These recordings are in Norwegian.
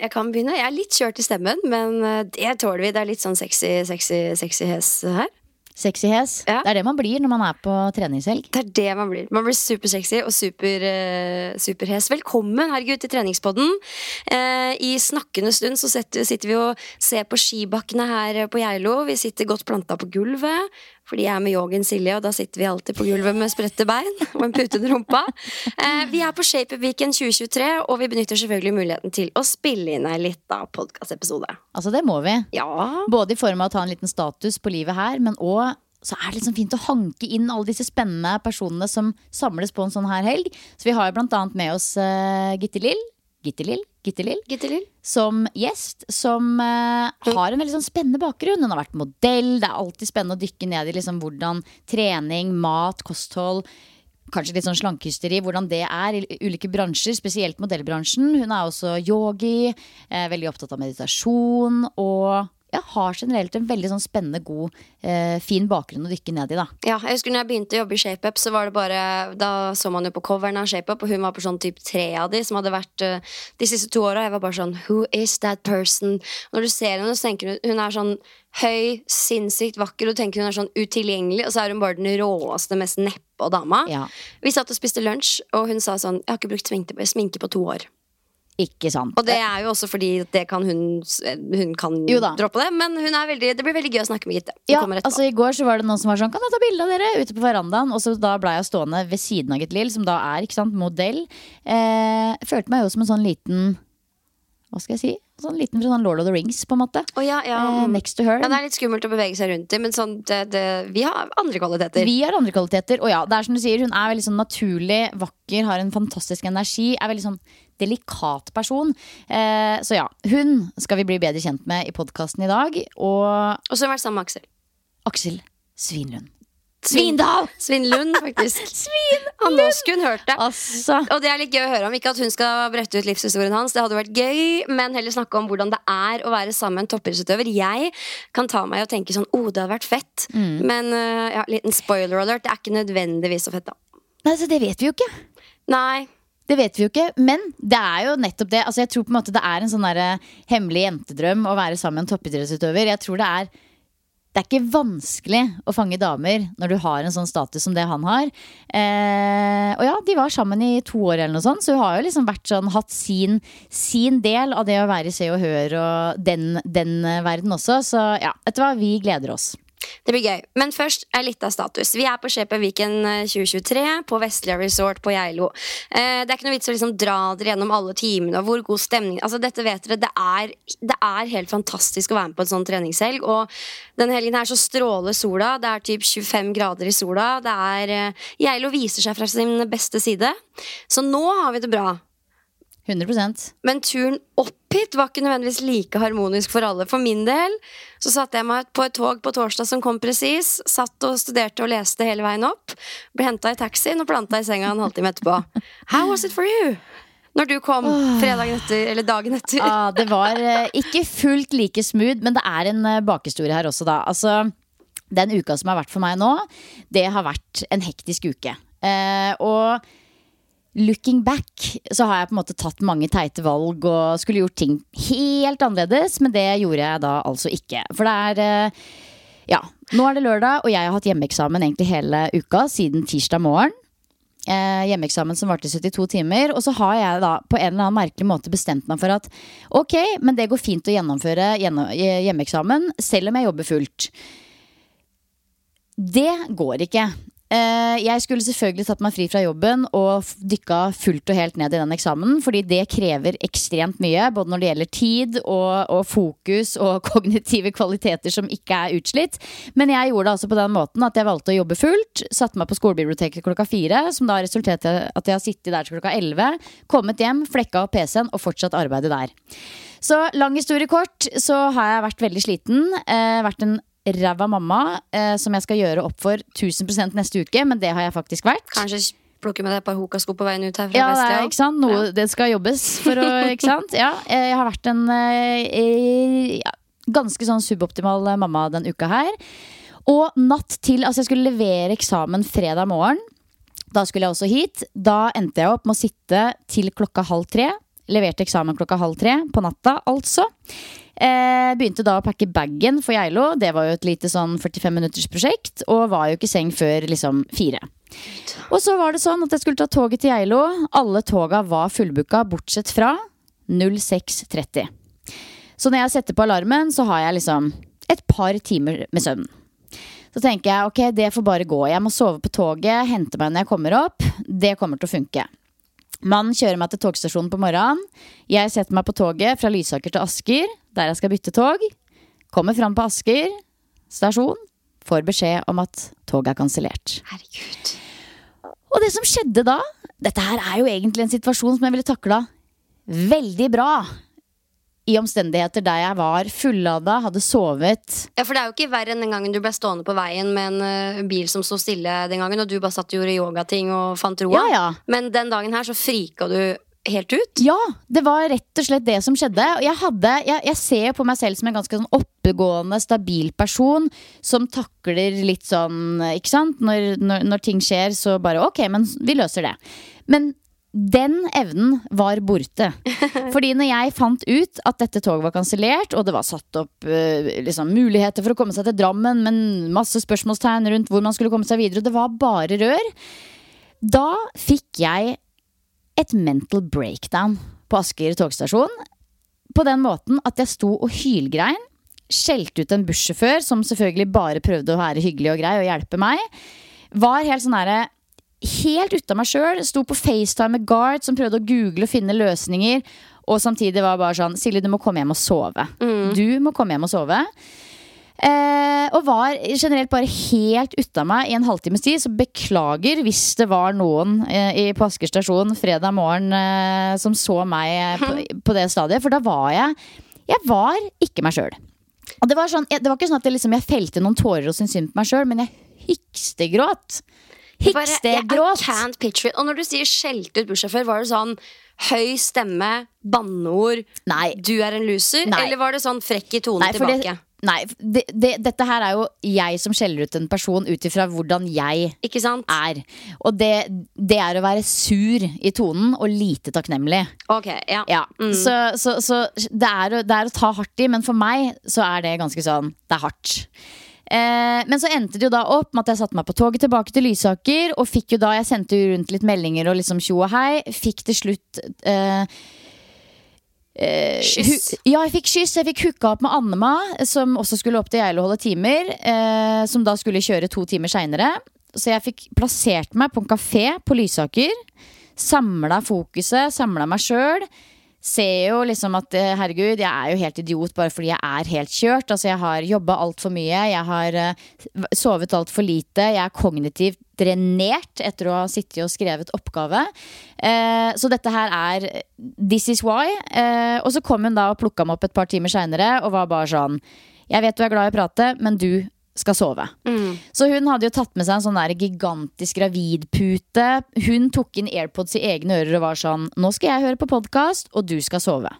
Jeg kan begynne. Jeg er litt kjørt i stemmen, men eh, det tåler vi. Det er litt sånn sexy, sexy, sexy hes her. Sexy hes. Ja. Det er det man blir når man er på treningshelg. Det er det man blir. Man blir supersexy og super, uh, superhes. Velkommen herregud, til treningspodden. Uh, I snakkende stund så sitter, sitter vi og ser på skibakkene her på Geilo. Vi sitter godt planta på gulvet. Fordi jeg er med Jågen Silje, og da sitter vi alltid på gulvet med spredte bein og en pute under rumpa. Eh, vi er på Shape Up Weekend 2023, og vi benytter selvfølgelig muligheten til å spille inn ei lita podkastepisode. Altså, det må vi. Ja. Både i form av å ta en liten status på livet her, men òg så er det liksom fint å hanke inn alle disse spennende personene som samles på en sånn her helg. Så vi har jo blant annet med oss uh, Gitte Lill. Gitte Lill? Gitte Lill? Gitte Lill. Som gjest, som uh, har en veldig sånn spennende bakgrunn. Hun har vært modell. Det er alltid spennende å dykke ned i liksom hvordan trening, mat, kosthold Kanskje litt sånn slankehysteri, hvordan det er i ulike bransjer, spesielt modellbransjen. Hun er også yogi, er veldig opptatt av meditasjon og ja, har generelt en veldig sånn spennende, god, eh, fin bakgrunn å dykke ned i. da Ja, jeg husker når jeg begynte å jobbe i ShapeUp, så var det bare Da så man jo på coveren av ShapeUp, og hun var på sånn typ tre av de som hadde vært uh, de siste to åra. Jeg var bare sånn Who is that person? Når du ser henne, så tenker du hun er sånn høy, sinnssykt vakker, og du tenker hun er sånn utilgjengelig, og så er hun bare den råeste, mest neppe dama. Ja. Vi satt og spiste lunsj, og hun sa sånn Jeg har ikke brukt sminke på to år. Ikke sant. Og det er jo også fordi det kan hun Hun kan droppe det, men hun er veldig, det blir veldig gøy å snakke med Gitte. Ja, altså I går så var det noen som var sånn Kan jeg ta bilde av dere ute på verandaen? Og så da ble jeg stående ved siden av Gitte Lill, som da er ikke sant, modell. Eh, følte meg jo som en sånn liten Hva skal jeg si? Sånn liten fra sånn Lord of the Rings, på en måte. Oh, ja, ja. Eh, next to her. Ja, det er litt skummelt å bevege seg rundt i, men sånn, det, det, vi har andre kvaliteter. Vi har andre kvaliteter. Og ja, det er som du sier, hun er veldig sånn naturlig, vakker, har en fantastisk energi. Er veldig sånn delikat person. Eh, så ja, hun skal vi bli bedre kjent med i podkasten i dag. Og Og så har hun vært sammen med Aksel. Aksel Svinlund. Svindal! Svinlund, faktisk. Svinlund! Han nå skulle hun hørt det. Altså. Og det er litt gøy å høre om. Ikke at hun skal brette ut livshistorien hans, det hadde vært gøy, men heller snakke om hvordan det er å være sammen med en toppidrettsutøver. Jeg kan ta meg og tenke sånn oh, det hadde vært fett. Men uh, ja, liten spoiler alert, det er ikke nødvendigvis så fett, da. Nei, så det vet vi jo ikke. Nei. Det vet vi jo ikke, men det er jo nettopp det. Altså, jeg tror på en måte det er en sånn der hemmelig jentedrøm å være sammen med en toppidrettsutøver. Jeg tror det er det er ikke vanskelig å fange damer når du har en sånn status som det han har. Eh, og ja, de var sammen i to år eller noe sånt, så hun har jo liksom vært sånn, hatt sin, sin del av det å være Se og Hør og den, den verden også. Så ja, vet du hva, vi gleder oss. Det blir gøy. Men først er litt av status. Vi er på Shaper eh, 2023 på Vestlia Resort på Geilo. Eh, det er ikke noe vits å liksom dra dere gjennom alle timene og hvor god stemning Altså Dette vet dere, det er, det er helt fantastisk å være med på en sånn treningshelg. Og denne helgen her så stråler sola. Det er typ 25 grader i sola. Det er eh, Geilo viser seg fra sin beste side. Så nå har vi det bra. 100 Men turen opp hit var ikke nødvendigvis like harmonisk for alle. For min del så satte jeg meg på et tog på torsdag som kom presis. Satt og studerte og leste hele veien opp. Ble henta i taxien og planta i senga en halvtime etterpå. How was it for you? når du kom fredagen etter, eller dagen etter? Ja, det var eh, ikke fullt like smooth, men det er en eh, bakhistorie her også, da. Altså, den uka som har vært for meg nå, det har vært en hektisk uke. Eh, og looking back så har jeg på en måte tatt mange teite valg og skulle gjort ting helt annerledes, men det gjorde jeg da altså ikke. For det er eh, Ja, nå er det lørdag, og jeg har hatt hjemmeeksamen egentlig hele uka siden tirsdag morgen. Eh, hjemmeeksamen som varte i 72 timer. Og så har jeg da på en eller annen merkelig måte bestemt meg for at ok, men det går fint å gjennomføre gjennom, hjemmeeksamen selv om jeg jobber fullt. Det går ikke. Eh, jeg skulle selvfølgelig tatt meg fri fra jobben og dykka fullt og helt ned i den eksamen. Fordi det krever ekstremt mye, både når det gjelder tid og, og fokus og kognitive kvaliteter som ikke er utslitt. Men jeg gjorde det altså på den måten at jeg valgte å jobbe fullt. Satte meg på skolebiblioteket klokka fire, som da resulterte i at jeg har sittet der til klokka elleve. Kommet hjem, flekka opp PC-en og fortsatt arbeidet der. Så lang historie kort, så har jeg vært veldig sliten. Eh, vært en ræva mamma eh, som jeg skal gjøre opp for 1000% neste uke, men det har jeg faktisk vært. Kanskje plukke med deg et par hokasko på veien ut her fra Ja, det, er, ikke sant? Noe, det skal jobbes for å Ikke sant? Ja, eh, jeg har vært en eh, ganske sånn suboptimal eh, mamma den uka her. Og natt til Altså, jeg skulle levere eksamen fredag morgen. Da skulle jeg også hit. Da endte jeg opp med å sitte til klokka halv tre. Leverte eksamen klokka halv tre på natta, altså. Eh, begynte da å pakke bagen for Geilo. Det var jo et lite sånn 45 minutters prosjekt. Og var jo ikke i seng før liksom fire. Og så var det sånn at jeg skulle ta toget til Geilo. Alle toga var fullbooka, bortsett fra 06.30. Så når jeg setter på alarmen, så har jeg liksom et par timer med søvn. Så tenker jeg ok, det får bare gå. Jeg må sove på toget, hente meg når jeg kommer opp. Det kommer til å funke. Mannen kjører meg til togstasjonen på morgenen. Jeg setter meg på toget fra Lysaker til Asker, der jeg skal bytte tog. Kommer fram på Asker stasjon, får beskjed om at toget er kansellert. Herregud. Og det som skjedde da Dette her er jo egentlig en situasjon som jeg ville takla veldig bra. I omstendigheter der jeg var fullada, hadde sovet. Ja, for det er jo ikke verre enn den gangen du ble stående på veien med en eh, bil som sto stille den gangen, og du bare satt og gjorde yogating og fant roa. Ja, ja. Men den dagen her så frika du helt ut. Ja, det var rett og slett det som skjedde. Og jeg, hadde, jeg, jeg ser på meg selv som en ganske sånn oppegående, stabil person som takler litt sånn, ikke sant? Når, når, når ting skjer, så bare ok, men vi løser det. Men den evnen var borte. Fordi når jeg fant ut at dette toget var kansellert, og det var satt opp eh, liksom, muligheter for å komme seg til Drammen, men masse spørsmålstegn rundt hvor man skulle komme seg videre, og det var bare rør, da fikk jeg et mental breakdown på Asker togstasjon. På den måten at jeg sto og hylgrein. Skjelte ut en bussjåfør som selvfølgelig bare prøvde å være hyggelig og grei og hjelpe meg. Var helt sånn herre Helt ute av meg sjøl. Sto på FaceTime med Guard som prøvde å google og finne løsninger. Og samtidig var bare sånn Silje, du må komme hjem og sove. Du må komme hjem og sove. Eh, og var generelt bare helt ute av meg i en halvtimes tid. Så beklager hvis det var noen eh, i, på Asker stasjon fredag morgen eh, som så meg eh, på, på det stadiet. For da var jeg Jeg var ikke meg sjøl. Og det var, sånn, jeg, det var ikke sånn at jeg, liksom, jeg felte noen tårer og syntes synd på meg sjøl, men jeg hykstegråt. Jeg, I can't picture it. Og når du sier skjelte ut bussjåfør, var det sånn høy stemme, banneord, Nei. du er en loser? Nei. Eller var det sånn frekk i tonen Nei, tilbake? det, nei det, det, dette her er jo jeg som skjeller ut en person ut ifra hvordan jeg er. Og det, det er å være sur i tonen og lite takknemlig. Ok, ja. Ja, Så, så, så det, er det er å ta hardt i, men for meg så er det ganske sånn Det er hardt. Eh, men så endte det jo da opp med at jeg satte meg på toget tilbake til Lysaker. Og fikk jo da, jeg sendte jo rundt litt meldinger og liksom tjo og hei. Fikk til slutt eh, eh, Kyss. Ja, jeg fikk kyss. Jeg fikk hooka opp med Annema, som også skulle opp til Geilo og holde timer. Eh, som da skulle kjøre to timer seinere. Så jeg fikk plassert meg på en kafé på Lysaker. Samla fokuset, samla meg sjøl. Ser jo liksom at eh, herregud, jeg er jo helt idiot bare fordi jeg er helt kjørt. Altså Jeg har jobba altfor mye, jeg har eh, sovet altfor lite. Jeg er kognitivt drenert etter å ha sittet og skrevet oppgave. Eh, så dette her er This is why. Eh, og så kom hun da og plukka meg opp et par timer seinere og var bare sånn Jeg vet du er glad i å prate, men du skal sove. Så hun hadde jo tatt med seg en sånn der gigantisk gravidpute. Hun tok inn AirPods i egne ører og var sånn Nå skal jeg høre på podkast, og du skal sove.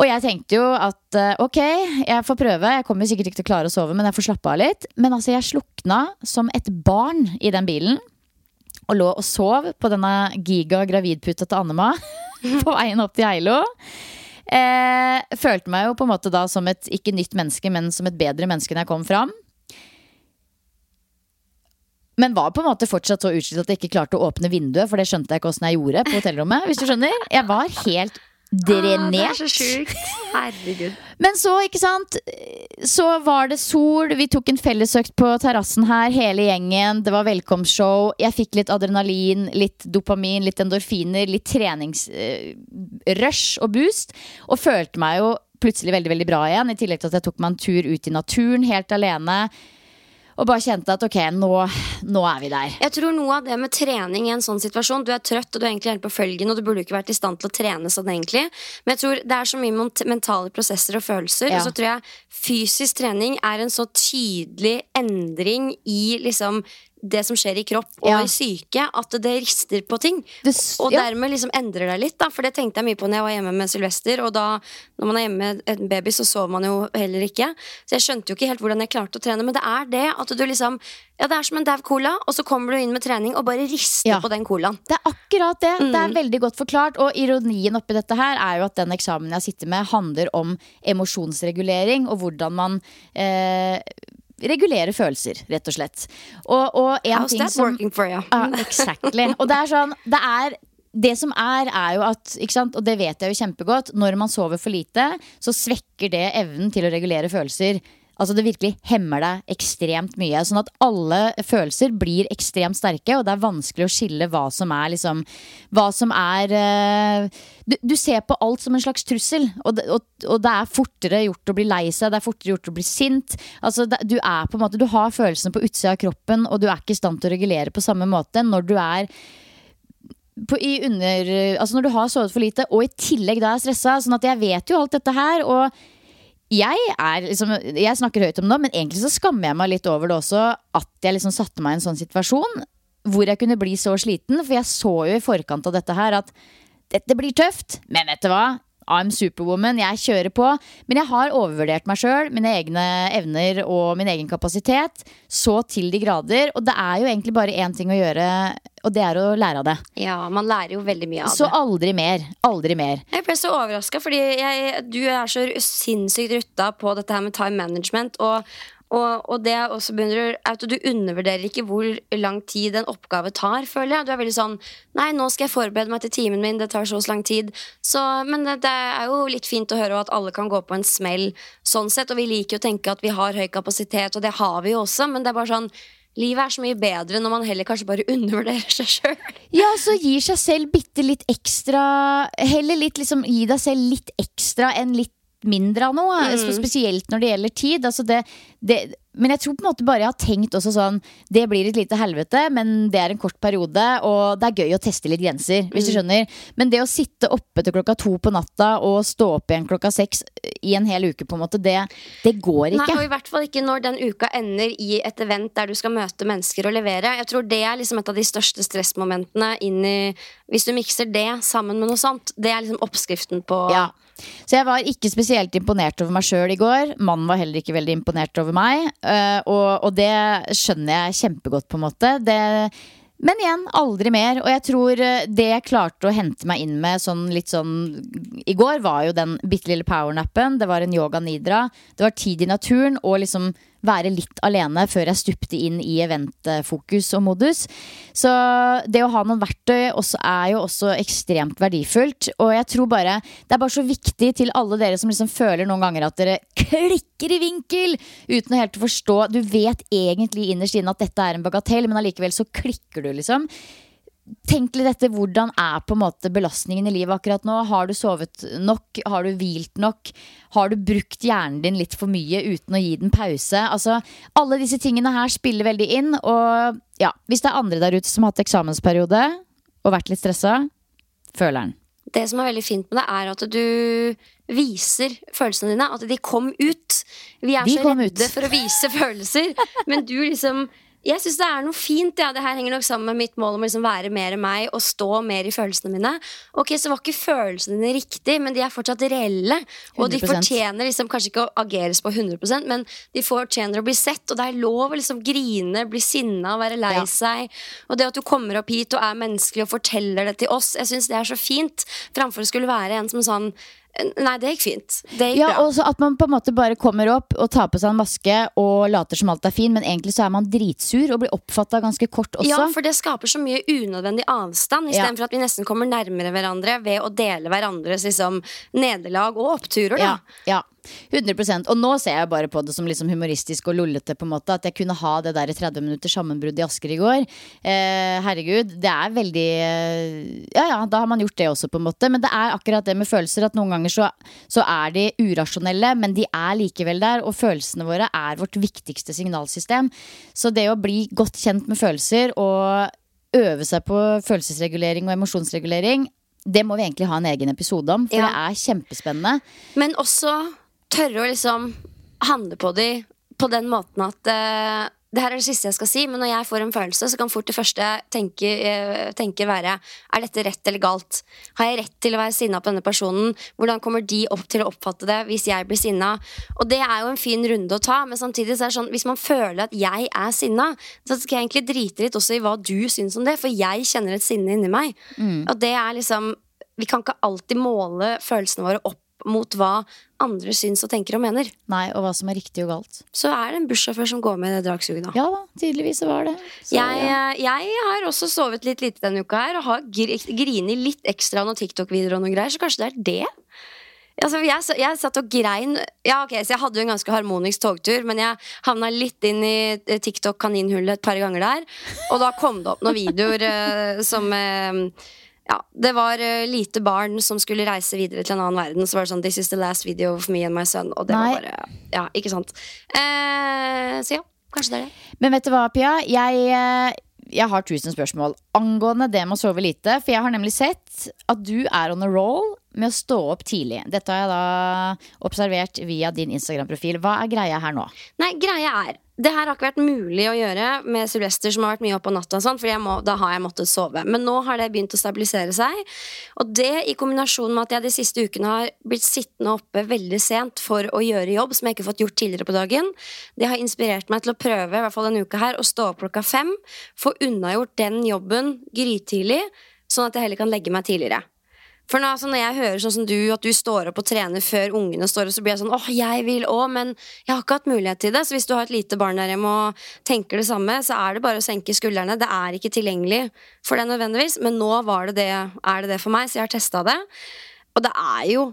Og jeg tenkte jo at eh, ok, jeg får prøve. Jeg kommer sikkert ikke til å klare å sove, men jeg får slappe av litt. Men altså, jeg slukna som et barn i den bilen. Og lå og sov på denne giga gravidputa til Annema på veien opp til Geilo. Eh, følte meg jo på en måte da som et ikke nytt menneske, men som et bedre menneske når jeg kom fram. Men var på en måte fortsatt så utslitt at jeg ikke klarte å åpne vinduet, for det skjønte jeg ikke åssen jeg gjorde på hotellrommet. Hvis du skjønner Jeg var helt drenert. det er så sjukt. Herregud. Men så, ikke sant Så var det sol, vi tok en fellesøkt på terrassen her Hele gjengen, det var velkomstshow Jeg fikk litt adrenalin, litt dopamin Litt endorfiner, litt treningsrush og boost Og følte meg jo plutselig veldig, veldig bra igjen I tillegg til at jeg tok meg en tur ut i naturen Helt alene Og bare kjente at ok, nå, nå er vi der Jeg tror noe av det med trening i en sånn situasjon Du er trøtt og du er egentlig helt på følgen, og du burde jo ikke vært i stand til å trene sånn egentlig. Men jeg tror det er så mye mentale prosesser og følelser. Ja. Og så tror jeg fysisk trening er en så tydelig endring i liksom det som skjer i kropp og Ja. i syke, at det rister på ting. Det s- og ja. dermed liksom endrer det litt, da. For det tenkte jeg mye på når jeg var hjemme med Sylvester. Og da, når man er hjemme med en baby, så sover man jo heller ikke. Så jeg skjønte jo ikke helt hvordan jeg klarte å trene. Men det er det at du liksom Ja, det er som en dau cola, og så kommer du inn med trening og bare rister Ja. på den colaen. Det er akkurat det. Det Mm. er veldig godt forklart. Og ironien oppi dette her er jo at den eksamen jeg sitter med, handler om emosjonsregulering og hvordan man eh, regulerer følelser, rett og slett. Og, og en How's ting that som working for you? Ja, exactly. Og det er sånn Det er det som er, er jo at, sant? og det vet jeg jo kjempegodt, når man sover for lite, så svekker det evnen til å regulere følelser. Altså Det virkelig hemmer deg ekstremt mye. Sånn at alle følelser blir ekstremt sterke, og det er vanskelig å skille hva som er liksom Hva som er eh, du, du ser på alt som en slags trussel, og det, og, og det er fortere gjort å bli lei seg, det er fortere gjort å bli sint. Altså det, Du er på en måte Du har følelsene på utsida av kroppen, og du er ikke i stand til å regulere på samme måte når du er på, under, altså når du har sovet for lite, og i tillegg da er stressa. Sånn at jeg vet jo alt dette her. Og jeg er liksom Jeg snakker høyt om det men egentlig så skammer jeg meg litt over det også. At jeg liksom satte meg i en sånn situasjon hvor jeg kunne bli så sliten. For jeg så jo i forkant av dette her at dette blir tøft, men vet du hva? I'm superwoman, jeg kjører på. Men jeg har overvurdert meg sjøl, mine egne evner og min egen kapasitet. Så til de grader. Og det er jo egentlig bare én ting å gjøre, og det er å lære av det. Ja, man lærer jo veldig mye av Så det. aldri mer. Aldri mer. Jeg ble så overraska, fordi jeg, du er så sinnssykt rutta på dette her med time management. Og, og, og det jeg også begynner er at du undervurderer ikke hvor lang tid en oppgave tar, føler jeg. Du er veldig sånn Nei, nå skal jeg forberede meg til timen min, det tar så lang tid. Så, men det, det er jo litt fint å høre at alle kan gå på en smell sånn sett. Og vi liker jo å tenke at vi har høy kapasitet, og det har vi jo også, men det er bare sånn Livet er så mye bedre når man heller kanskje bare undervurderer seg sjøl. Ja, så gir seg selv bitte litt ekstra Heller litt liksom Gi deg selv litt ekstra enn litt mindre av noe. Mm. Spesielt når det gjelder tid. Altså det, det, men jeg tror på en måte bare jeg har tenkt også sånn Det blir et lite helvete, men det er en kort periode, og det er gøy å teste litt grenser, hvis Mm. du skjønner. Men det å sitte oppe til klokka to på natta og stå opp igjen klokka seks i en hel uke, på en måte, det, det går Nei, og i hvert fall ikke når den uka ender i et event der du skal møte mennesker og levere. Jeg tror det er liksom et av de største stressmomentene inn i Hvis du mikser det sammen med noe sånt, det er liksom oppskriften på Ja. Så jeg var ikke spesielt imponert over meg sjøl i går. Mannen var heller ikke veldig imponert over meg. eh, og, og det skjønner jeg kjempegodt, på en måte. Det, men igjen, aldri mer. Og jeg tror eh, det jeg klarte å hente meg inn med sånn litt sånn i går, var jo den bitte lille powernappen. Det var en yoga nidra. Det var tid i naturen og liksom være litt alene før jeg stupte inn i eventfokus og modus. Så det å ha noen verktøy også er jo også ekstremt verdifullt. Og jeg tror bare det er bare så viktig til alle dere som liksom føler noen ganger at dere klikker i vinkel uten å helt forstå. Du vet egentlig innerst inne at dette er en bagatell, men allikevel så klikker du, liksom. Tenk litt etter hvordan er på en måte belastningen i livet akkurat nå. Har du sovet nok? Har du hvilt nok? Har du brukt hjernen din litt for mye uten å gi den pause? Altså, alle disse tingene her spiller veldig inn. Og ja, hvis det er andre der ute som har hatt eksamensperiode og vært litt stressa, føler den. det som er veldig fint med det, er at du viser følelsene dine. At de kom ut. Vi er De så redde ut. for å vise følelser, men du liksom jeg syns det er noe fint. Ja. Det her henger nok sammen med mitt mål om å liksom være mer meg og stå mer i følelsene mine. Ok, Så var ikke følelsene dine riktig, men de er fortsatt reelle. Og de 100%. fortjener liksom kanskje ikke å ageres på 100% men de fortjener å bli sett. Og det er lov å liksom grine, bli sinna være lei Ja. seg. Og det at du kommer opp hit og er menneskelig og forteller det til oss, jeg syns det er så fint. Framfor å skulle være en som sånn Nei, det gikk fint. Det gikk Ja, bra. Også At man på en måte bare kommer opp og tar på seg en maske og later som alt er fin, men egentlig så er man dritsur og blir oppfatta ganske kort også. Ja, for det skaper så mye unødvendig avstand, Ja. istedenfor at vi nesten kommer nærmere hverandre ved å dele hverandres liksom, nederlag og oppturer. Da. Ja, ja. 100% Og nå ser jeg bare på det som liksom humoristisk og lollete. på en måte At jeg kunne ha det der 30 minutter sammenbrudd i Asker i går. Eh, herregud, det er veldig eh, Ja ja, da har man gjort det også, på en måte. Men det er akkurat det med følelser at noen ganger så, så er de urasjonelle, men de er likevel der. Og følelsene våre er vårt viktigste signalsystem. Så det å bli godt kjent med følelser og øve seg på følelsesregulering og emosjonsregulering, det må vi egentlig ha en egen episode om, for Ja. det er kjempespennende. Men også tørre å liksom handle på de på den måten at uh, det her er det siste jeg skal si, men når jeg får en følelse, så kan fort det første jeg tenker, eh, tenker være Er dette rett eller galt? Har jeg rett til å være sinna på denne personen? Hvordan kommer de opp til å oppfatte det hvis jeg blir sinna? Og det er jo en fin runde å ta, men samtidig så er det sånn hvis man føler at jeg er sinna, så skal jeg egentlig drite litt også i hva du syns om det, for jeg kjenner et sinne inni meg. Og det er liksom Vi kan ikke alltid måle følelsene våre opp mot hva andre syns og tenker og mener. Nei, og hva som er riktig og galt. Så er det en bussjåfør som går med det dragsuget, da. Ja da, tydeligvis var det. Så, Jeg, ja. eh, jeg har også sovet litt lite denne uka her og har gr grini litt ekstra noen TikTok-videoer og noen greier, så kanskje det er det. Altså, jeg, jeg satt og grein Ja, ok, så jeg hadde jo en ganske harmonisk togtur, men jeg havna litt inn i eh, TikTok-kaninhullet et par ganger der. Og da kom det opp noen videoer eh, som eh, ja, Det var uh, lite barn som skulle reise videre til en annen verden. Så var det sånn This is the last video of me and my son. Og det Nei. var bare Ja, ikke sant. Uh, så ja, kanskje det er det. Men vet du hva, Pia? Jeg, eh, jeg har tusen spørsmål angående det med å sove lite. For jeg har nemlig sett at du er on a roll med å stå opp tidlig. Dette har jeg da observert via din Instagram-profil. Hva er greia her nå? Nei, greia er Det her har ikke vært mulig å gjøre med Sylvester, som har vært mye oppe om natta. sånn, må, da har jeg måttet sove. Men nå har det begynt å stabilisere seg. Og det i kombinasjon med at jeg de siste ukene har blitt sittende oppe veldig sent for å gjøre jobb som jeg ikke har fått gjort tidligere på dagen, det har inspirert meg til å prøve i hvert fall denne uka her, å stå opp klokka fem. Få unnagjort den jobben grytidlig, sånn at jeg heller kan legge meg tidligere. For nå, altså, når jeg hører sånn som du, at du står opp og trener før ungene står opp, så blir jeg sånn åh, jeg vil òg, men jeg har ikke hatt mulighet til det. Så hvis du har et lite barn der hjemme og tenker det samme, så er det bare å senke skuldrene. Det er ikke tilgjengelig for deg nødvendigvis, men nå det det, er det det for meg, så jeg har testa det. Og det er jo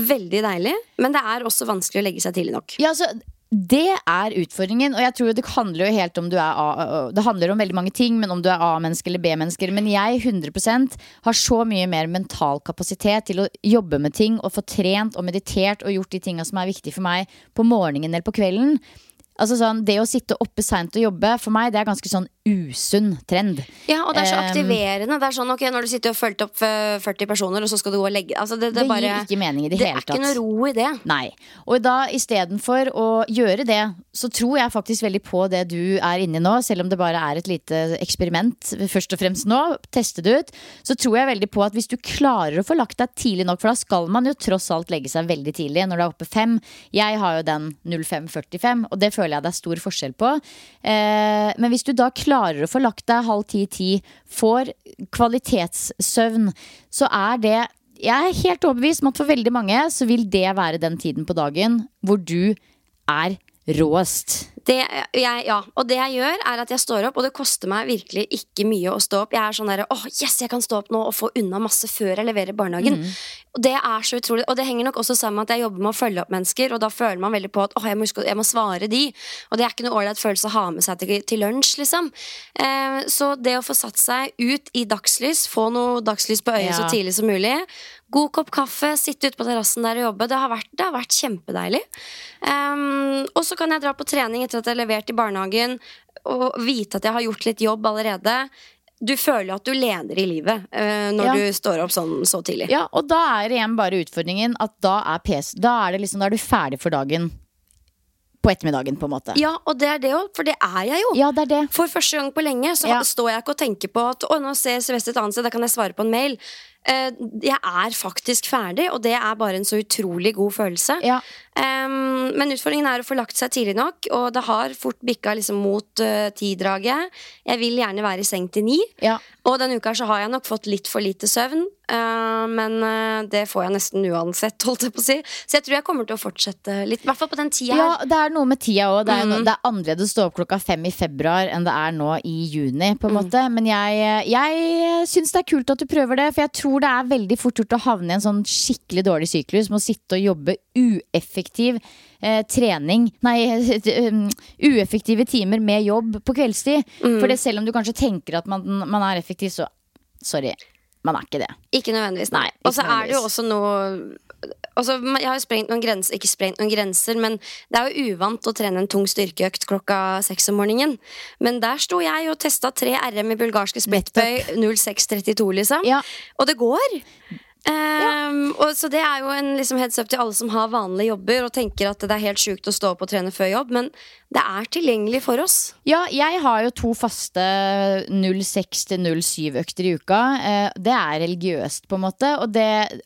veldig deilig, men det er også vanskelig å legge seg tidlig nok. Ja, altså det er utfordringen, og jeg tror det handler jo helt om du er A Det handler om veldig mange ting, men om du er A-menneske eller B-mennesker. Men jeg 100 har så mye mer mental kapasitet til å jobbe med ting og få trent og meditert og gjort de tinga som er viktige for meg på morgenen eller på kvelden. Altså sånn, Det å sitte oppe seint og jobbe, for meg det er ganske sånn usunn trend. Ja, og det er så Um, aktiverende. Det er sånn, ok, Når du sitter og fulgt opp eh, 40 personer, og så skal du gå og legge altså det, det, Det bare, gir ikke mening i det det hele er ikke noe ro i det. Nei. Og da istedenfor å gjøre det, så tror jeg faktisk veldig på det du er inni nå, selv om det bare er et lite eksperiment først og fremst nå. Teste det ut. Så tror jeg veldig på at hvis du klarer å få lagt deg tidlig nok, for da skal man jo tross alt legge seg veldig tidlig når du er oppe fem. Jeg har jo den 05.45, og det føler jeg det er stor forskjell på. Eh, men hvis du da klarer å få lagt deg halv ti-ti, får kvalitetssøvn, så er det jeg er helt overbevist om at for veldig mange så vil det være den tiden på dagen hvor du er råest. Det, jeg, ja, og det jeg gjør, er at jeg står opp, og det koster meg virkelig ikke mye å stå opp. Jeg er sånn derre åh, yes, jeg kan stå opp nå og få unna masse før jeg leverer barnehagen. barnehagen. Og det er så utrolig, og det henger nok også sammen med at jeg jobber med å følge opp mennesker, og da føler man veldig på at åh, jeg må, jeg må svare de. Og det er ikke noe ålreit følelse å ha med seg til, til lunsj, liksom. Eh, så det å få satt seg ut i dagslys, få noe dagslys på øyet Ja. så tidlig som mulig, God kopp kaffe, sitte ute på terrassen der og jobbe. Det har vært, det har vært kjempedeilig. Um, og så kan jeg dra på trening etter at jeg har levert i barnehagen, og vite at jeg har gjort litt jobb allerede. du føler at du leder i livet uh, når Ja. du står opp sånn så tidlig. Ja, og da er igjen bare utfordringen at da er PC Da er det liksom, da er du ferdig for dagen på ettermiddagen, på en måte. Ja, og det er det òg, for det er jeg jo. Ja, det er det. For første gang på lenge så Ja. står jeg ikke og tenker på at Å, nå ser Sylvester et annet sted, da kan jeg svare på en mail. Eh, jeg er faktisk ferdig, og det er bare en så utrolig god følelse. Ja. Ehm, men utfordringen er å få lagt seg tidlig nok, og det har fort bikka liksom mot uh, tidraget. Jeg vil gjerne være i seng til ni, Ja. og denne uka så har jeg nok fått litt for lite søvn. Uh, men uh, det får jeg nesten uansett, holdt jeg på å si. Så jeg tror jeg kommer til å fortsette litt, i hvert fall på den tida her. Ja, det er noe med tida òg. Det, Mm. det er annerledes å stå opp klokka fem i februar enn det er nå i juni. på en Mm. måte Men jeg, jeg syns det er kult at du prøver det, for jeg tror det er veldig fort gjort å havne i en sånn skikkelig dårlig syklus med å sitte og jobbe ueffektiv eh, trening Nei, um, ueffektive timer med jobb på kveldstid. Mm. For det selv om du kanskje tenker at man, man er effektiv, så sorry, man er ikke det. Ikke nødvendigvis. Nei, Og så er det jo også noe Altså, Jeg har jo sprengt noen grenser, ikke sprengt noen grenser, men det er jo uvant å trene en tung styrkeøkt klokka seks om morgenen. Men der sto jeg og testa tre RM i bulgarske splittbøy 0632, liksom. Ja. Og det går. Ehm, og så det er jo en liksom heads up til alle som har vanlige jobber og tenker at det er helt sjukt å stå opp og trene før jobb, men det er tilgjengelig for oss. Ja, jeg har jo to faste 06 til 07 økter i uka. Eh, Det er religiøst, på en måte. Og det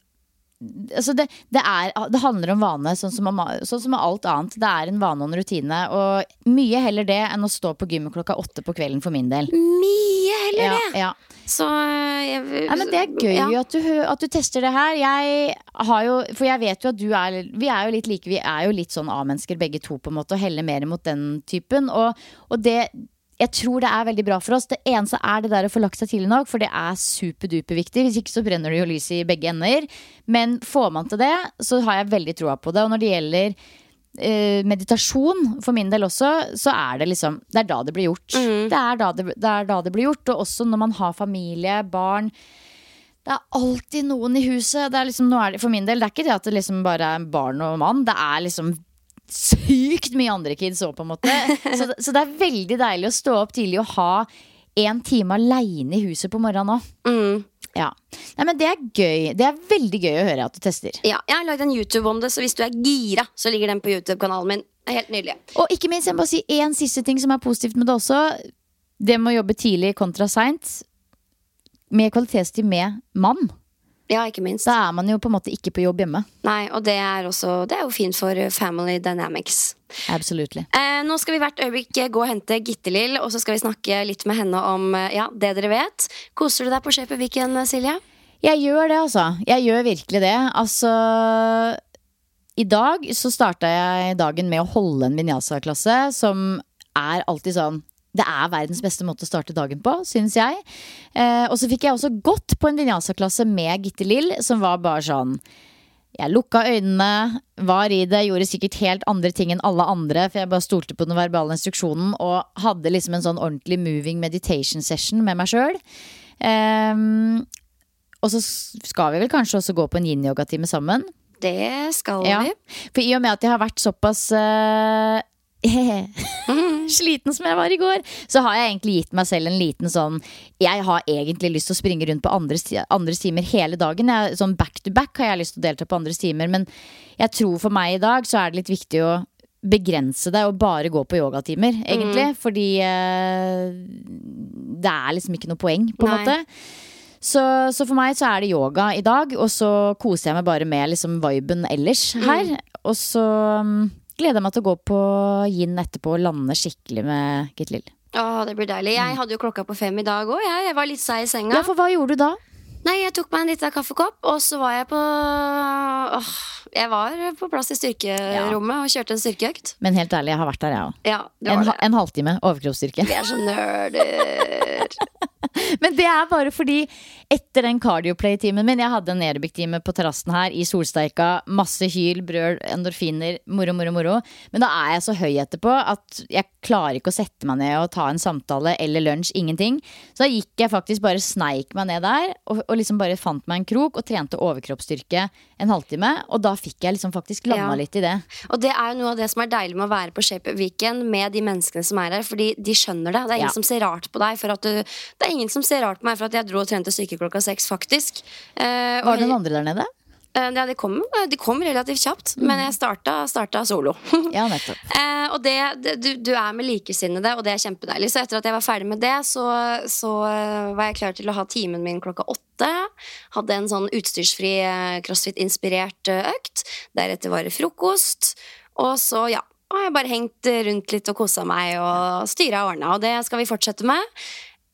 Altså det, det, er, det handler om vane, sånn som, om, sånn som alt annet. Det er en vane og en rutine. Og mye heller det enn å stå på gymmet klokka åtte på kvelden for min del. Mye heller Ja, det! ja. Så jeg, Nei, men det er gøy Ja. at, du, at du tester det her. Jeg har jo, for jeg vet jo at du er Vi er jo litt like, vi er jo litt sånn A-mennesker begge to, på en måte, og heller mer mot den typen. Og, og det jeg tror det er veldig bra for oss. Det eneste er det der å få lagt seg tidlig nok, for det er superduperviktig. Hvis ikke så brenner det jo lys i begge ender. Men får man til det, så har jeg veldig troa på det. Og når det gjelder eh, meditasjon, for min del også, så er det liksom Det er da det blir gjort. Det, er da det, det er da det blir gjort. Og også når man har familie, barn. Det er alltid noen i huset. Det er liksom, nå er det, for min del, det er ikke det at det liksom bare er barn og mann. Det er liksom sykt mye andre kids òg, på en måte. Så, så det er veldig deilig å stå opp tidlig og ha en time aleine i huset på morgenen òg. Mm. Ja. Nei, men det er gøy. Det er veldig gøy å høre at du tester. Ja, jeg har lagd en YouTube om det, så hvis du er gira, så ligger den på YouTube-kanalen min. Helt nydelig. Og ikke minst, jeg må bare si én siste ting som er positivt med det også. Det med å jobbe tidlig kontra seint. Med kvalitetstid med mann. Ja, ikke minst. Da er man jo på en måte ikke på jobb hjemme. Nei, og det er også Det er jo fint for uh, family dynamics. Absolutely. Eh, nå skal vi hvert øyeblikk eh, gå og hente Gitte-Lill, og så skal vi snakke litt med henne om eh, ja, det dere vet. Koser du deg på Shape Weekend, Silje? Jeg gjør det, altså. Jeg gjør virkelig det. Altså I dag så starta jeg dagen med å holde en vinyasa-klasse, som er alltid sånn det er verdens beste måte å starte dagen på, syns jeg. Eh, og så fikk jeg også gått på en vinyasa-klasse med Gitte Lill, som var bare sånn Jeg lukka øynene, var i det, gjorde sikkert helt andre ting enn alle andre, for jeg bare stolte på den verbale instruksjonen og hadde liksom en sånn ordentlig moving meditation session med meg sjøl. og så skal vi vel kanskje også gå på en yin-yoga-time sammen. Det skal Ja. vi. For i og med at jeg har vært såpass eh, sliten som jeg var i går, så har jeg egentlig gitt meg selv en liten sånn Jeg har egentlig lyst til å springe rundt på andres, andres timer hele dagen. Jeg, sånn back to back har jeg lyst til å delta på andres timer, men jeg tror for meg i dag så er det litt viktig å begrense det og bare gå på yogatimer, egentlig. Fordi eh, det er liksom ikke noe poeng, på en måte. Så, så for meg så er det yoga i dag, og så koser jeg meg bare med liksom viben ellers her. Og så mm, gleder meg til å gå på yin etterpå og lande skikkelig med Gitt Lill. Åh, det blir deilig. Jeg hadde jo klokka på fem i dag òg. Jeg. jeg var litt seig i senga. Ja, for hva gjorde du da? Nei, Jeg tok meg en liten kaffekopp, og så var jeg på Åh, Jeg var på plass i styrkerommet og kjørte en styrkeøkt. Men helt ærlig, jeg har vært der, jeg òg. Ja, En, en halvtime overkroppsstyrke. Vi er så nerder. Men det er bare fordi etter den cardioplay-timen min Jeg hadde en aerobic-time på terrassen her i solsteika. Masse hyl, brøl, endorfiner. Moro, moro, moro. Men da er jeg så høy etterpå at jeg klarer ikke å sette meg ned og ta en samtale eller lunsj. Ingenting. Så da gikk jeg faktisk bare sneik meg ned der og, og liksom bare fant meg en krok og trente overkroppsstyrke en halvtime. Og da fikk jeg liksom faktisk landa Ja. litt i det. Og det er jo noe av det som er deilig med å være på Shape Weekend med de menneskene som er her, fordi de skjønner det. Det er ingen Ja. som ser rart på deg for at du Det er ingen som ser rart på meg for at jeg dro og trente styrke klokka seks, faktisk. Eh, Var det noen andre der nede? Eh, Ja, de kom, de kom relativt kjapt, Mm. men jeg starta, starta solo. Ja, nettopp. Eh, og det, det, du, du er med likesinnede, og det er kjempedeilig. Så etter at jeg var ferdig med det, så, så eh, var jeg klar til å ha timen min klokka åtte. Hadde en sånn utstyrsfri eh, crossfit-inspirert eh, økt. Deretter var det frokost. Og så, ja, har jeg bare hengt rundt litt og kosa meg og styra og ordna. Og det skal vi fortsette med.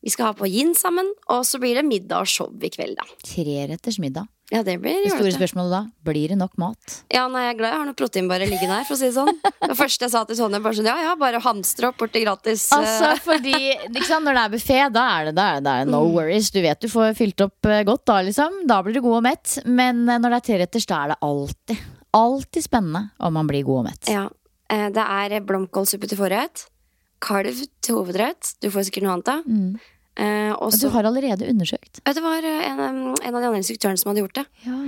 Vi skal ha på gin sammen, og så blir det middag og show i kveld, da. Treretters middag. Ja, det blir Det store spørsmålet da, blir det nok mat? Ja, nei, jeg er glad jeg har noe proteinbare liggende her, for å si det sånn. Det første jeg sa til Sonja, bare sånn, ja, ja, bare hamstre opp borti gratis. eh, Altså, fordi liksom, Når det er buffé, da er det, da er det, no worries. Du vet du får fylt opp eh, godt da, liksom. Da blir du god og mett. Men eh, når det er treretters, da er det alltid, alltid spennende om man blir god og mett. Ja, det er blomkålsuppe til forrett, kalv til hovedrett, du får sikkert noe annet da. Eh, og Du har allerede undersøkt. Det var eh, en, en av de andre instruktørene som hadde gjort det. Ja.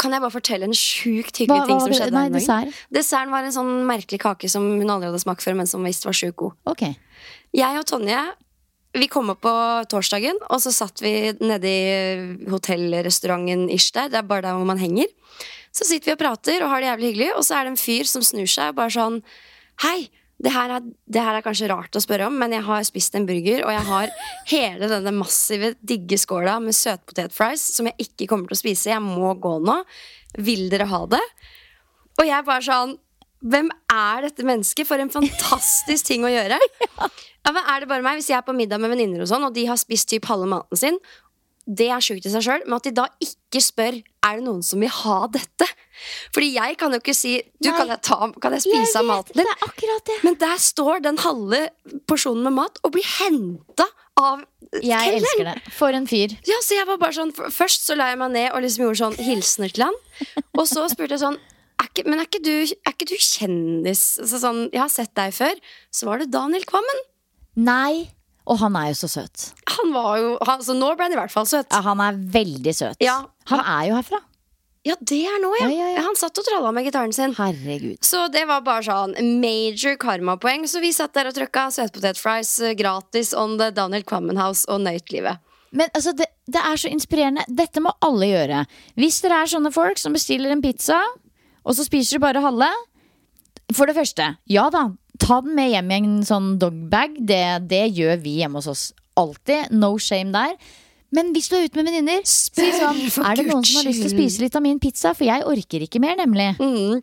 Kan jeg bare fortelle en sjukt hyggelig hva ting som skjedde Nei, dessert. Desserten var en sånn merkelig kake som hun aldri hadde smakt før, men som visst var sjukt god. Okay. Jeg og Tonje vi kom opp på torsdagen, og så satt vi nede i hotellrestauranten ish der. Det er bare der hvor man henger. Så sitter vi og prater og har det jævlig hyggelig, og så er det en fyr som snur seg og bare sånn Hei, det her, er, det her er kanskje rart å spørre om, men jeg har spist en burger, og jeg har hele denne massive, digge skåla med søtpotetfries som jeg ikke kommer til å spise. Jeg må gå nå. Vil dere ha det? Og jeg bare sånn Hvem er dette mennesket? For en fantastisk ting å gjøre. Ja, men er det bare meg Hvis jeg er på middag med venninner, og sånn Og de har spist typ halve maten sin, det er sjukt i seg sjøl. Men at de da ikke spør Er det noen som vil ha dette. Fordi jeg kan jo ikke si Du, kan jeg, ta, kan jeg spise av maten din? Det er akkurat det. Men der står den halve porsjonen med mat og blir henta av Jeg kelneren. elsker det. For en fyr. Ja, så jeg var bare sånn Først så la jeg meg ned og liksom gjorde sånn hilsener til han. Og så spurte jeg sånn er ikke, Men er ikke, du, er ikke du kjendis? Altså sånn, jeg har sett deg før. Så var det Daniel Kvammen. Nei. Og han er jo så søt. Han var jo han, Så nå ble han i hvert fall søt. Ja, han er veldig søt. Ja. Han er jo herfra. Ja, det er nå, ja. Ja, ja. Han satt og tralla med gitaren sin. Herregud. Så det var bare sånn major karmapoeng. Så vi satt der og trykka søtpotetfries eh, gratis on the Daniel Kvammen House og nøyt livet. Men altså, det, det er så inspirerende. Dette må alle gjøre. Hvis dere er sånne folk som bestiller en pizza, og så spiser du bare halve. For det første, ja da, ta den med hjem i en sånn dogbag. Det, det gjør vi hjemme hos oss alltid. No shame der. Men hvis du er ute med venninner, si sånn Er det noen som har lyst til å spise litt av min pizza? For jeg orker ikke mer, nemlig. Mm.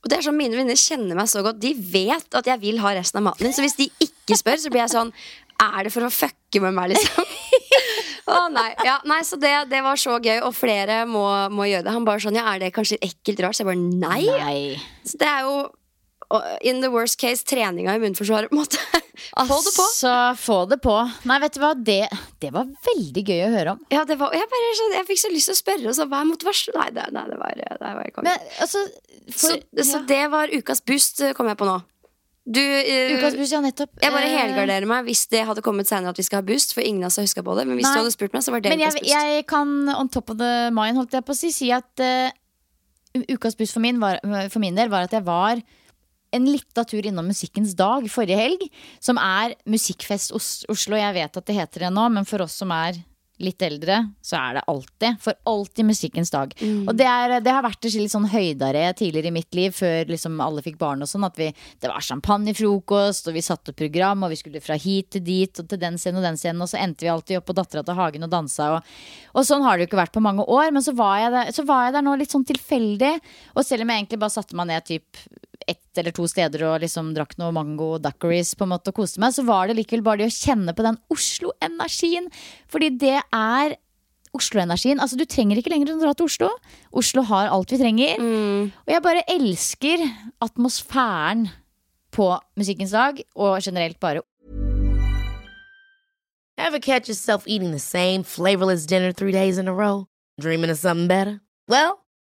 Og det er sånn Mine venninner kjenner meg så godt. De vet at jeg vil ha resten av maten din. Så hvis de ikke spør, så blir jeg sånn Er det for å fucke med meg, liksom? Å nei, ja, nei, Så det, det var så gøy, og flere må, må gjøre det. Han bare sånn Ja, er det kanskje ekkelt rart? Så jeg bare nei. Nei. Så det er jo in the worst case treninga i munnforsvaret, på en måte. Få det på. Altså, få det på. Nei, vet du hva, det, det var veldig gøy å høre om. Ja, det var, jeg, bare, sånn, jeg fikk så lyst til å spørre, og så hva er motivasjon? Nei, det, nei, det var, det var konge. Men altså så, så det var ukas boost, kom jeg på nå. Du, uh, Ukas boost, ja, nettopp. Jeg bare Eh, helgarderer meg hvis det hadde kommet senere at vi skal ha boost. For ingen av oss har huska på det. Men hvis Nei. du hadde spurt meg, så var det Men jeg, jeg kan on top of the mind holdt jeg på å si, si at uh, ukas boost for min, var, for min del var at jeg var en lita tur innom Musikkens dag forrige helg. Som er Musikkfest Oslo. Jeg vet at det heter det nå, men for oss som er litt eldre, så er det alltid. For alltid Musikkens dag. Og det, er, det har vært et litt sånn høydere tidligere i mitt liv, før liksom alle fikk barn og sånn. At vi, det var champagnefrokost, og vi satte opp program, og vi skulle fra hit til dit, og til den scenen og den scenen, og så endte vi alltid opp på Dattera til Hagen og dansa. Og, og sånn har det jo ikke vært på mange år, men så var, jeg der, så var jeg der nå litt sånn tilfeldig. Og selv om jeg egentlig bare satte meg ned typ ett eller to steder og liksom drakk noe mango duckeries på en måte og koste meg, så var det likevel bare det å kjenne på den Oslo-energien. Fordi det er Oslo-energien. Altså, du trenger ikke lenger å dra til Oslo. Oslo har alt vi trenger. Og jeg bare elsker atmosfæren på Musikkens dag, og generelt bare Ever catch yourself eating the same flavorless dinner three days in a row? Dreaming of something better? Well,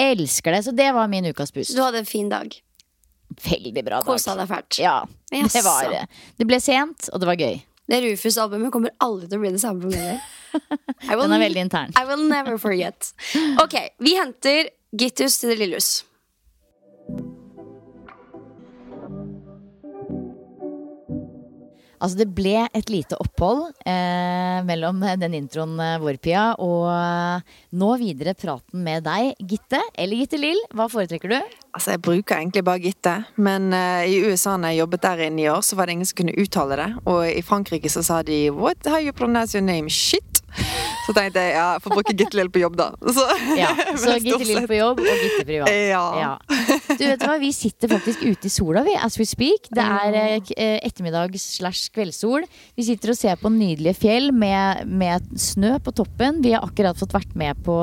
Elsker det. Så det var min ukas boost. Du hadde en fin dag. Veldig bra dag. Kosa deg fælt. Ja, yes. det var det. Det ble sent, og det var gøy. Det Rufus-albumet kommer aldri til å bli det samme for min Den er veldig intern. I will never forget. Ok, vi henter Gittus til det Lillehus. Altså, det ble et lite opphold eh, mellom den introen eh, vår, Pia, og eh, nå videre praten med deg, Gitte. Eller Gitte Lill, hva foretrekker du? Altså, Jeg bruker egentlig bare Gitte, men eh, i USA når jeg jobbet der i ni år, så var det ingen som kunne uttale det. Og i Frankrike så sa de 'What? How you pronounce your name? Shit!' Så tenkte jeg ja, jeg får bruke Gittelil på jobb, da. Så, Ja, Så men Gitte stort Lill sett- på jobb og Gitte privat. Ja. Du vet hva, Vi sitter faktisk ute i sola, vi, as we speak. Det er ettermiddag eh, ettermiddags slash kveldssol. Vi sitter og ser på nydelige fjell med, med snø på toppen. Vi har akkurat fått vært med på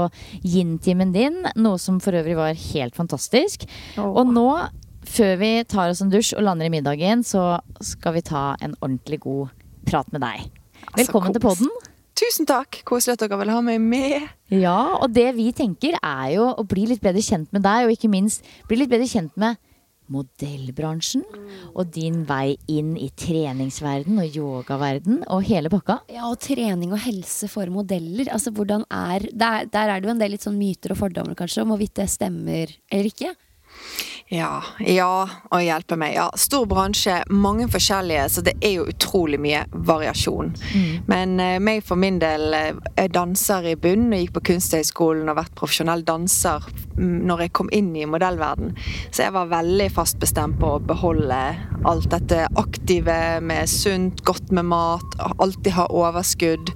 yin-timen din, noe som for øvrig var helt fantastisk. Og nå, før vi tar oss en dusj og lander i middagen, så skal vi ta en ordentlig god prat med deg. Velkommen til podden. Tusen takk! Koselig at dere vil ha meg med. Ja, og det vi tenker er jo å bli litt bedre kjent med deg, og ikke minst bli litt bedre kjent med modellbransjen. Og din vei inn i treningsverden og yogaverden og hele pakka. Ja, og trening og helse for modeller. Altså, hvordan er, der, der er det jo en del litt sånn myter og fordommer kanskje om hvorvidt det stemmer eller ikke. Ja, ja, og hjelpe meg. Ja, stor bransje, mange forskjellige, så det er jo utrolig mye variasjon. Men eh, meg for min del jeg er danser i bunn og gikk på Kunsthøgskolen og vært profesjonell danser mm, når jeg kom inn i modellverden. Så jeg var veldig fast bestemt på å beholde alt dette aktive med sunt, godt med mat, alltid ha overskudd.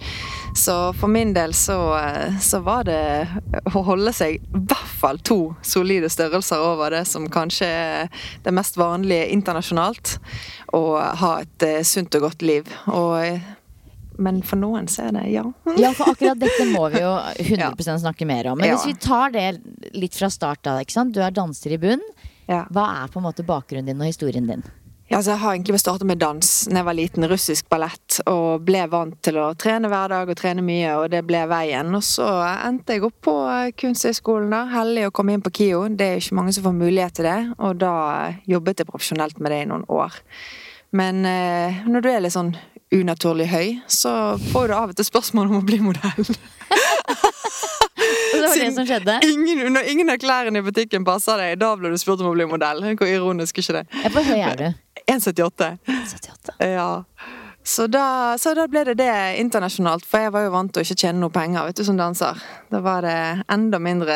Så for min del så, eh, så var det å holde seg i hvert fall to solide størrelser over det som kanskje er det mest vanlige internasjonalt. Og ha et eh, sunt og godt liv. Og, eh, men for noen så er det ja. Ja, for akkurat dette må vi jo 100% snakke mer om. Men hvis vi tar det litt fra start da. Du er danser i bunn. Hva er på en måte bakgrunnen din og historien din? Altså jeg har egentlig startet med dans da jeg var liten, russisk ballett, og ble vant til å trene hver dag og trene mye, og det ble veien. Og så endte jeg opp på Kunsthøgskolen, da. Heldig å komme inn på KIO. Det er jo ikke mange som får mulighet til det, og da jobbet jeg profesjonelt med det i noen år. Men eh, når du er litt sånn unaturlig høy, så får du av og til spørsmål om å bli modell. Og det var det som skjedde. Ingen, når ingen av klærne i butikken passer deg, da blir du spurt om å bli modell. Hvor ironisk er ikke det? Hvor høy er du? 1,78. 1,78. Ja. Så da, så da ble det det internasjonalt, for jeg var jo vant til å ikke tjene noe penger vet du, som danser. Da var det enda mindre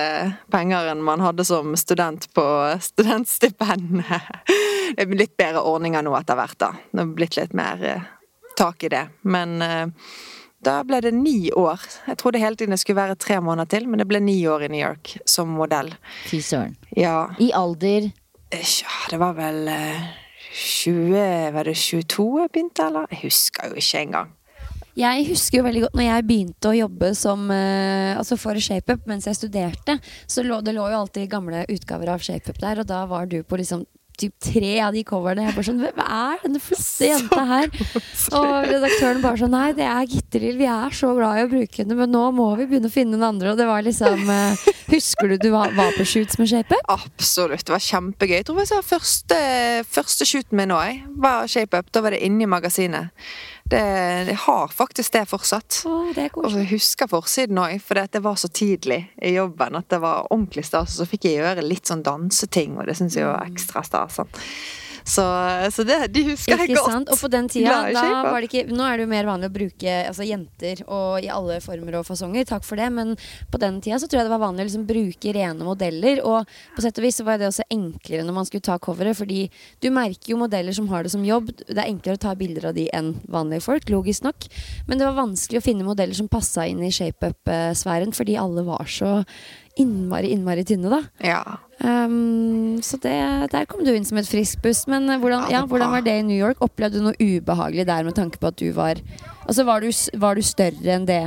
penger enn man hadde som student på studentstipendet. Det er litt bedre ordninger nå etter hvert, da. Det har blitt litt mer eh, tak i det. Men eh, da ble det ni år. Jeg trodde hele tiden det skulle være tre måneder til, men det ble ni år i New York som modell. Fy søren. Ja, I alder ja det var vel eh, 20 Var det 22 jeg begynte, eller? Jeg husker jo ikke engang. Jeg husker jo veldig godt når jeg begynte å jobbe som, eh, altså for ShapeUp mens jeg studerte. Så lå, det lå jo alltid gamle utgaver av ShapeUp der, og da var du på liksom typ tre av de coverne. Jeg bare sånn, Hvem er denne flotte jenta her? Og redaktøren bare sånn Nei, det er Gitteril. Vi er så glad i å bruke henne, men nå må vi begynne å finne noen andre. Og det var liksom eh, Husker du du var, var på shoots med ShapeUp? Absolutt. Det var kjempegøy. Jeg tror jeg sa første, første shooten min òg var ShapeUp. Da var det inne i magasinet. Det, det har faktisk det fortsatt. Oh, det Og jeg husker forsiden òg, for det var så tidlig i jobben at det var ordentlig stas. Og så fikk jeg gjøre litt sånn danseting, og det syns jeg var ekstra stas. sånn. Så, så det, de husker jeg godt. sant? Og på den tida, da var det ikke Nå er det jo mer vanlig å bruke altså, jenter og i alle former og fasonger, takk for det, men på den tida så tror jeg det var vanlig å liksom, bruke rene modeller. Og på sett og vis så var det også enklere når man skulle ta coveret, fordi du merker jo modeller som har det som jobb. Det er enklere å ta bilder av de enn vanlige folk, logisk nok. Men det var vanskelig å finne modeller som passa inn i shapeup-sfæren, fordi alle var så innmari, innmari tynne, da. Ja. Um, så det, der kom du inn som et friskt pust. Men eh, hvordan, Ja, hvordan var det i New York? Opplevde du noe ubehagelig der med tanke på at du var Altså, var du, var du større enn det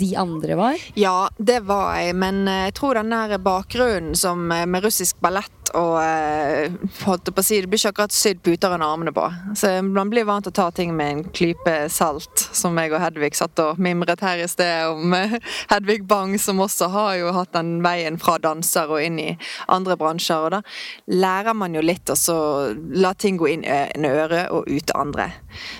de andre var? Ja, det var jeg, men eh, jeg tror den der bakgrunnen som eh, med russisk ballett og eh, holdt på å si, Det blir ikke akkurat sydd puter under armene på. Så Man blir vant til å ta ting med en klype salt, som jeg og Hedvig satt og mimret her i sted om Hedvig Bang, som også har jo hatt den veien fra danser og inn i andre bransjer. Og da lærer man jo litt og så la ting gå inn en øre og ut andre.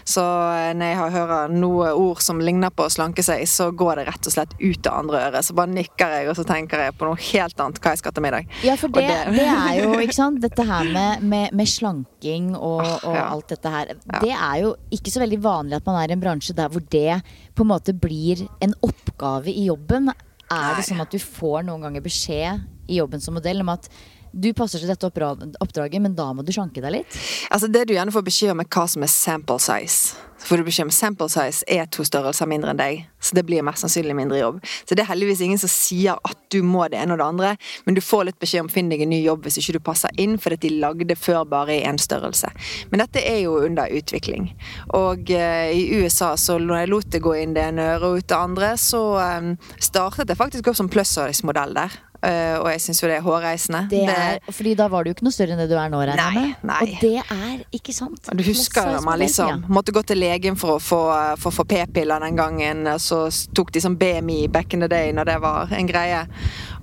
Så eh, når jeg har hører noe ord som ligner på å slanke seg, så går det rett og slett ut av andre øret. Så bare nikker jeg, og så tenker jeg på noe helt annet hva jeg skal til middag. Ja, for det, det, det er jo, ikke sant, dette her med, med, med slanking og, og ja. alt dette her. Det er jo ikke så veldig vanlig at man er i en bransje der hvor det på en måte blir en oppgave i jobben. Er det sånn at du får noen ganger beskjed i jobben som modell om at du passer til dette oppdraget, men da må du slanke deg litt? Altså Det du gjerne får beskjed om, er hva som er sample size. Så får du beskjed om sample size er to størrelser mindre enn deg, så det blir mest sannsynlig mindre jobb. Så det er heldigvis ingen som sier at du må det ene og det andre, men du får litt beskjed om finn deg en ny jobb hvis ikke du passer inn, fordi de lagde før bare i én størrelse. Men dette er jo under utvikling. Og eh, i USA, så når jeg lot det gå inn det ene øret og ut det andre, så eh, startet jeg faktisk opp som plus size-modell der. Eh, og jeg syns jo det er hårreisende. Det er, fordi da var du jo ikke noe større enn det du er nå, regner jeg med. Og det er ikke sant. Du husker jo man liksom måtte gå til legen for å få, for få p-piller den gangen. og Så tok de sånn BMI back in the day når det var en greie.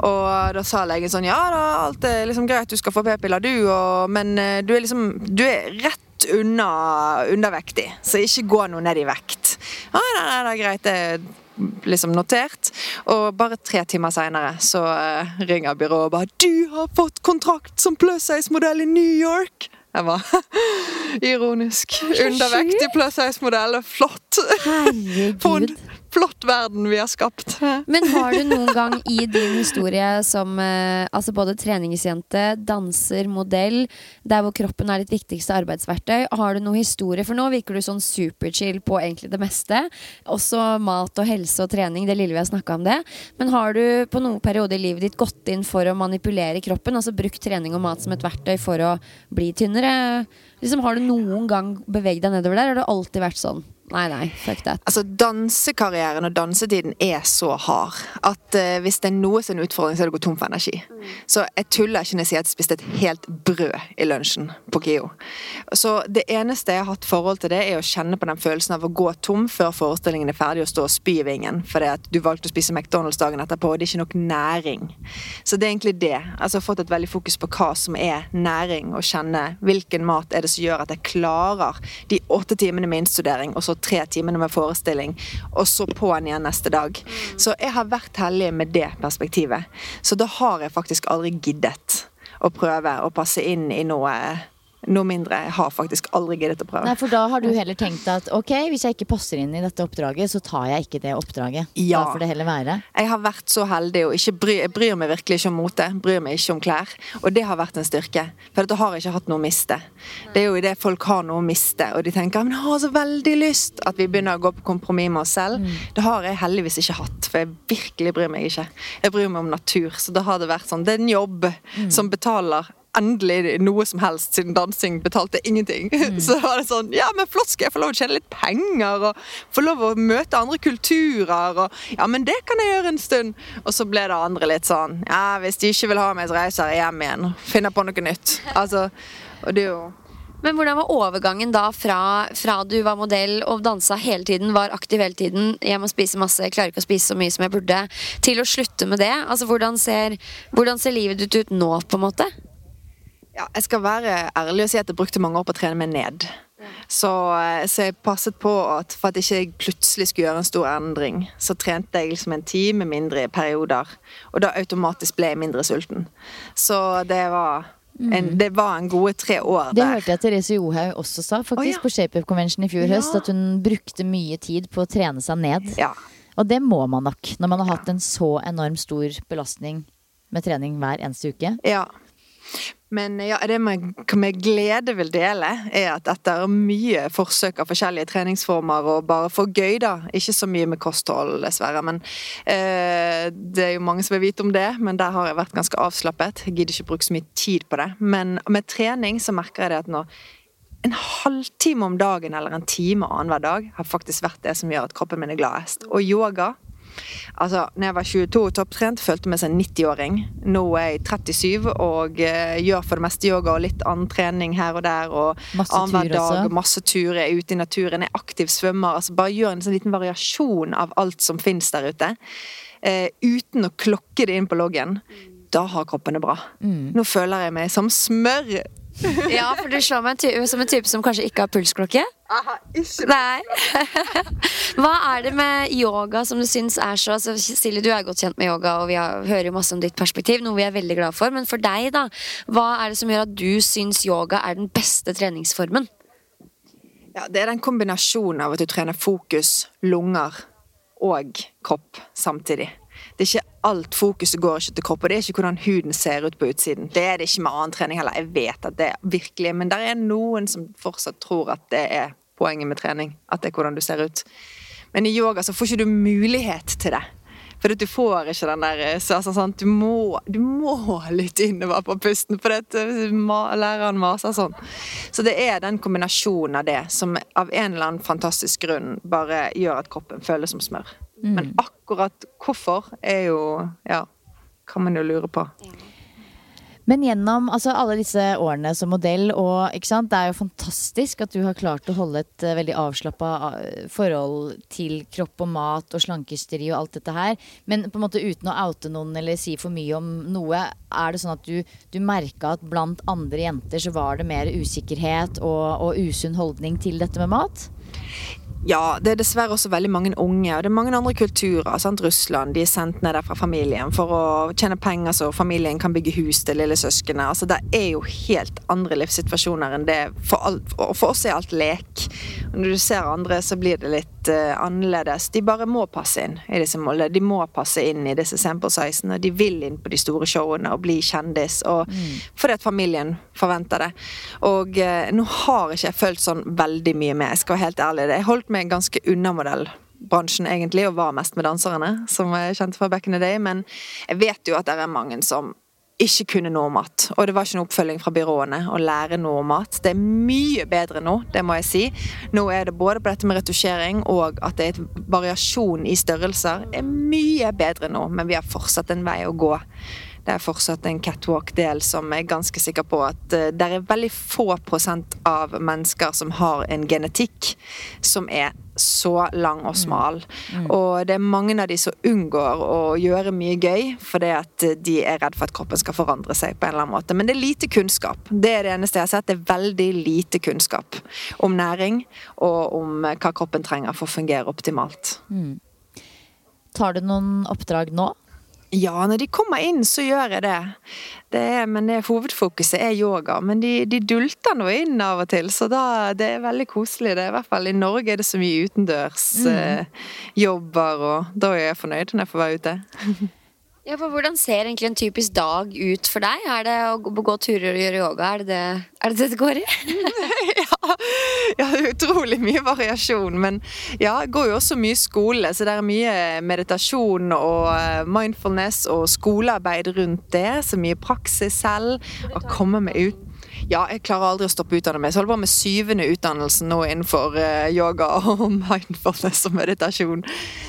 Og da sa legen sånn Ja da, alt er liksom greit, du skal få p-piller du, og, men eh, du er liksom Du er rett unna undervektig, så ikke gå noe ned i vekt. Ah, nei, nei, det er greit, det liksom notert. Og bare tre timer seinere så eh, ringer byrået og bare 'Du har fått kontrakt som plus size-modell i New York'. Jeg var ironisk. Undervektig plus size-modell. Flott. Herregud. flott verden vi har skapt. Men har du noen gang i din historie som eh, altså både treningsjente, danser, modell, der hvor kroppen er ditt viktigste arbeidsverktøy, har du noen historie? For nå virker du sånn superchill på egentlig det meste. Også mat og helse og trening, det lille vi har snakka om det. Men har du på noen periode i livet ditt gått inn for å manipulere kroppen? Altså brukt trening og mat som et verktøy for å bli tynnere? Liksom, har du noen gang beveget deg nedover der? Har det alltid vært sånn? Nei, nei, fuck that. Altså, Dansekarrieren og dansetiden er så hard at uh, hvis det er noe som er en utfordring, så er det å gå tom for energi. Så jeg tuller ikke når jeg sier at jeg spiste et helt brød i lunsjen på KIO. Så det eneste jeg har hatt forhold til det, er å kjenne på den følelsen av å gå tom før forestillingen er ferdig og stå og spy i vingen fordi at du valgte å spise McDonald's dagen etterpå, og det er ikke nok næring. Så det er egentlig det. Altså, jeg har fått et veldig fokus på hva som er næring, og kjenne hvilken mat er det som gjør at jeg klarer de åtte timene med innstudering, og så tre timene med forestilling, og så på'n igjen neste dag. Så jeg har vært heldig med det perspektivet. Så da har jeg faktisk aldri giddet å prøve å passe inn i noe, noe mindre. Jeg har faktisk aldri giddet å prøve. Nei, for da har du heller tenkt at ok, hvis jeg ikke passer inn i dette oppdraget, så tar jeg ikke det oppdraget. Ja. Da får det heller være. Jeg har vært så heldig og ikke bry, jeg bryr meg virkelig ikke om mote. Bryr meg ikke om klær. Og det har vært en styrke. For da har jeg ikke hatt noe å miste. Det er jo i det folk har noe å miste, og de tenker men jeg har så veldig lyst at vi begynner å gå på kompromiss med oss selv. Det har jeg heldigvis ikke hatt, for jeg virkelig bryr meg ikke. Jeg bryr meg om natur. Så da har det vært sånn Det er en jobb som betaler endelig noe som helst, siden dansing betalte ingenting. Så var det sånn Ja, men flott, skal jeg få lov å tjene litt penger? Og få lov å møte andre kulturer? Og ja, men det kan jeg gjøre en stund. Og så ble det andre litt sånn Ja, hvis de ikke vil ha meg, så reiser jeg hjem igjen. Finner på noe nytt. Altså, og det er jo Men hvordan var overgangen da fra, fra du var modell og dansa hele tiden, var aktiv hele tiden, jeg må spise masse, jeg klarer ikke å spise så mye som jeg burde, til å slutte med det? Altså Hvordan ser, hvordan ser livet ditt ut nå, på en måte? Ja, jeg skal være ærlig og si at jeg brukte mange år på å trene meg ned. Så, eh, så jeg passet på at for at jeg ikke plutselig skulle gjøre en stor endring, så trente jeg liksom en time mindre i perioder. Og da automatisk ble jeg mindre sulten. Så det var en, det var en gode tre år der. Det hørte jeg Therese Johaug også sa faktisk oh, ja. på Shape Up Convention i fjor Ja. høst. At hun brukte mye tid på å trene seg ned. Ja. Og det må man nok når man har hatt en så enormt stor belastning med trening hver eneste uke. Ja. Men ja, det med glede vil dele, er at etter mye forsøk av forskjellige treningsformer, og bare for gøy, da Ikke så mye med kosthold, dessverre, men eh, det er jo mange som vil vite om det. Men der har jeg vært ganske avslappet. Jeg gidder ikke bruke så mye tid på det. Men med trening så merker jeg det at når en halvtime om dagen eller en time annenhver dag har faktisk vært det som gjør at kroppen min er gladest. Og yoga Altså, når jeg var 22 og topptrent, følte jeg meg som en 90-åring. Nå er jeg 37 og uh, gjør for det meste yoga og litt annen trening her og der. Og annenhver dag, også. masse turer, er ute i naturen, er aktiv svømmer. Altså bare gjør en sånn liten variasjon av alt som finnes der ute. Uh, uten å klokke det inn på loggen. Da har kroppen det bra. Mm. Nå føler jeg meg som smør. Ja, for du slår meg som en type som kanskje ikke har pulsklokke. Nei. Hva er det med yoga som du syns er så altså, Silje, du er godt kjent med yoga, og vi har, hører jo masse om ditt perspektiv, noe vi er veldig glad for. Men for deg, da? Hva er det som gjør at du syns yoga er den beste treningsformen? Ja, det er den kombinasjonen av at du trener fokus, lunger og kropp samtidig. Det er ikke alt fokuset går ikke til kropp, og det er ikke hvordan huden ser ut på utsiden. Det er det ikke med annen trening heller. Jeg vet at det er virkelig Men det er noen som fortsatt tror at det er poenget med trening. At det er hvordan du ser ut. Men i yoga så får ikke du mulighet til det. For du får ikke den der så, altså, sånn, du, må, du må litt innover på pusten, for det, eh, læreren maser sånn. Så det er den kombinasjonen av det som av en eller annen fantastisk grunn bare gjør at kroppen føles som smør. Men akkurat hvorfor er jo Ja, kan man jo lure på. Men gjennom altså, alle disse årene som modell, og ikke sant, det er jo fantastisk at du har klart å holde et uh, veldig avslappa uh, forhold til kropp og mat og slankehysteri og alt dette her. Men på en måte uten å oute noen eller si for mye om noe, er det sånn at du, du merka at blant andre jenter så var det mer usikkerhet og, og usunn holdning til dette med mat? Ja, det er dessverre også veldig mange unge, og det er mange andre kulturer. sant? Russland, de er sendt ned der fra familien for å tjene penger så familien kan bygge hus til lillesøsknene. Altså, det er jo helt andre livssituasjoner enn det. For, alt, for for oss er alt lek. Og når du ser andre, så blir det litt uh, annerledes. De bare må passe inn i disse målene. De må passe inn i disse sample sizene. De vil inn på de store showene og bli kjendis. Og, Fordi at familien forventer det. Og uh, nå har ikke jeg følt sånn veldig mye med, jeg skal være helt ærlig. Jeg holdt meg ganske unna modellbransjen egentlig, og var mest med danserne, som jeg kjente fra back in the day. Men jeg vet jo at det er mange som ikke kunne noe om mat. Og det var ikke noe oppfølging fra byråene å lære noe om mat. Det er mye bedre nå, det må jeg si. Nå er det både på dette med retusjering og at det er et variasjon i størrelser, er mye bedre nå, men vi har fortsatt en vei å gå. Det er fortsatt en catwalk-del som jeg er ganske sikker på at uh, det er veldig få prosent av mennesker som har en genetikk som er så lang og smal. Og det er mange av de som unngår å gjøre mye gøy fordi at eh, de er redd for at kroppen skal forandre seg på en eller annen måte. Men det er lite kunnskap. Det er det eneste jeg har sett. Det er veldig lite kunnskap om næring og om eh, hva kroppen trenger for å fungere optimalt. Tar du noen oppdrag nå? Ja, når de kommer inn, så gjør jeg det. det er, men det, hovedfokuset er yoga. Men de, de dulter nå inn av og til, så da, det er veldig koselig. Det er, I hvert fall i Norge er det så mye utendørsjobber, eh, og da er jeg fornøyd når jeg får være ute. Ja, for Hvordan ser egentlig en typisk dag ut for deg? Er det å gå, turer og gjøre yoga? Er det det er det, det det går i? ja, ja, det utrolig mye variasjon. Men ja, jeg går jo også mye skole, så det er mye meditasjon og eh, mindfulness og skolearbeid rundt det. Så mye praksis selv. Å komme meg ut. Ja, jeg klarer aldri å stoppe å utdanne meg. Så holder på med syvende utdannelsen nå innenfor eh, yoga og mindfulness og meditasjon.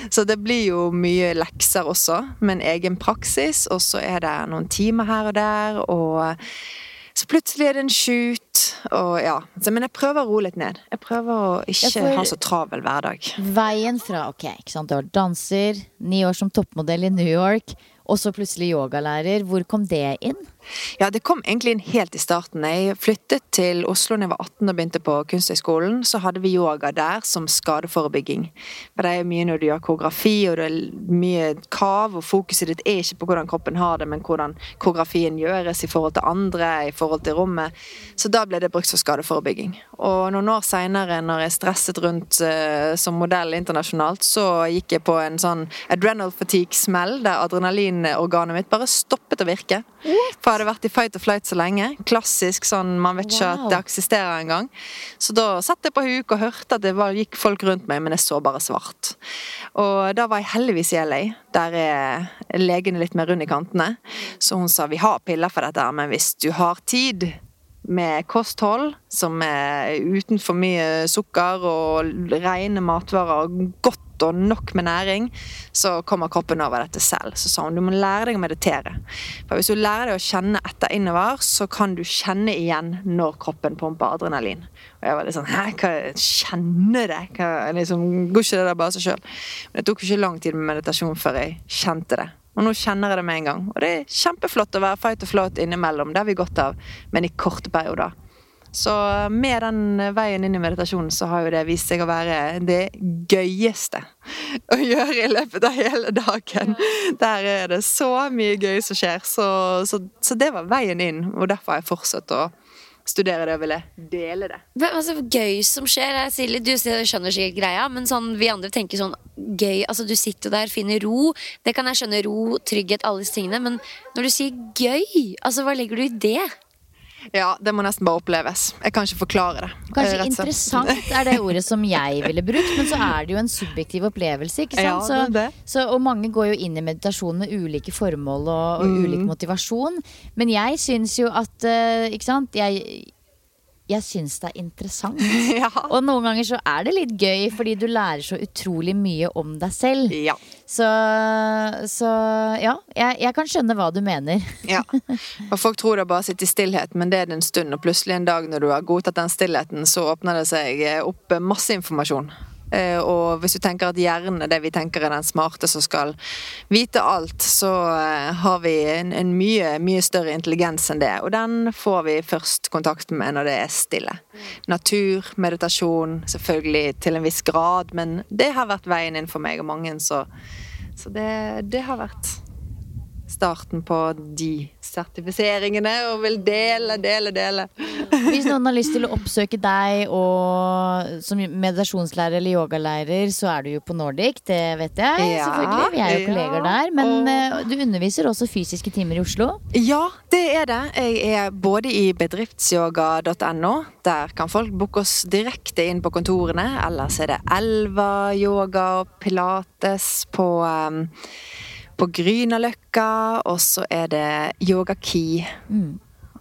Så det blir jo mye lekser også, med en egen praksis. Og så er det noen timer her og der. og så plutselig er det en shoot, og ja. Så, men jeg prøver å roe litt ned. Jeg prøver å ikke får... ha så travel hverdag. Veien fra ok, ikke sant, du har danser, ni år som toppmodell i New York, og så plutselig yogalærer. Hvor kom det inn? Ja, det kom egentlig inn helt i starten. Jeg flyttet til Oslo da jeg var 18 og begynte på Kunsthøgskolen. Så hadde vi yoga der som skadeforebygging. For det er mye når du gjør koreografi, og det er mye kav, og fokuset ditt er ikke på hvordan kroppen har det, men hvordan koreografien gjøres i forhold til andre, i forhold til rommet. Så da ble det brukt som skadeforebygging. Og noen år seinere, når jeg stresset rundt uh, som modell internasjonalt, så gikk jeg på en sånn adrenal fatigue-smell, der adrenalinorganet mitt bare stoppet å virke. For hadde vært i fight or flight så lenge. Klassisk sånn, man vet ikke Wow. at det eksisterer engang. Så da satt jeg på huk og hørte at det var, gikk folk rundt meg, men jeg så bare svart. Og da var jeg heldigvis i LA. Der er legene litt mer rund i kantene. Så hun sa vi har piller for dette, men hvis du har tid med kosthold som er uten for mye sukker og rene matvarer og og nok med næring, så kommer kroppen over dette selv. Så sa hun du må lære deg å meditere. For hvis du lærer deg å kjenne etter innover, så kan du kjenne igjen når kroppen pumper adrenalin. Og jeg var litt sånn Hæ, hva kjenne det? Hva, liksom, går ikke det der bare seg sjøl? Men det tok ikke lang tid med meditasjon før jeg kjente det. Og nå kjenner jeg det med en gang. Og det er kjempeflott å være fight og float innimellom. Det har vi godt av, men i korte perioder. Så med den veien inn i meditasjonen så har jo det vist seg å være det gøyeste å gjøre i løpet av hele dagen. Der er det så mye gøy som skjer. Så, så, så det var veien inn, og derfor har jeg fortsatt å studere det og ville dele det. Men, altså, gøy som skjer. Silje, du skjønner sikkert greia, men sånn, vi andre tenker sånn gøy. Altså, du sitter der, finner ro. Det kan jeg skjønne. Ro, trygghet, alle disse tingene. Men når du sier gøy, altså, hva legger du i det? Ja, det må nesten bare oppleves. Jeg kan ikke forklare det. eh, Kanskje interessant er det ordet som jeg ville brukt, men så er det jo en subjektiv opplevelse. ikke sant? Ja, det er det. Så, så, og mange går jo inn i meditasjon med ulike formål og, og Mm. ulik motivasjon. Men jeg syns jo at eh, Ikke sant. Jeg, jeg syns det er interessant. Ja. Og noen ganger så er det litt gøy, fordi du lærer så utrolig mye om deg selv. Ja. Så, så ja, jeg, jeg kan skjønne hva du mener. Ja. Og folk tror det bare å sitte i stillhet, men det er det en stund. Og plutselig en dag når du har godtatt den stillheten, så åpner det seg eh, opp masse informasjon. Eh, Og hvis du tenker at hjernen er det vi tenker er den smarte som skal vite alt, så eh, har vi en, en mye, mye større intelligens enn det. Og den får vi først kontakt med når det er stille. Natur, meditasjon, selvfølgelig til en viss grad, men det har vært veien inn for meg og mange, så, så det, det har vært starten på de sertifiseringene og vil dele, dele, dele. Hvis noen har lyst til å oppsøke deg og, som meditasjonslærer eller yogalærer, så er du jo på Nordic, det vet jeg. Ja, selvfølgelig. Vi er jo ja, kolleger der. Men og- eh, du underviser også fysiske timer i Oslo. Ja, det er det. Jeg er både i bedriftsyoga.no. Der kan folk booke oss direkte inn på kontorene. Ellers er det Elva yoga og pilates på, um, på Grünerløkka. Og så er det Yoga Key.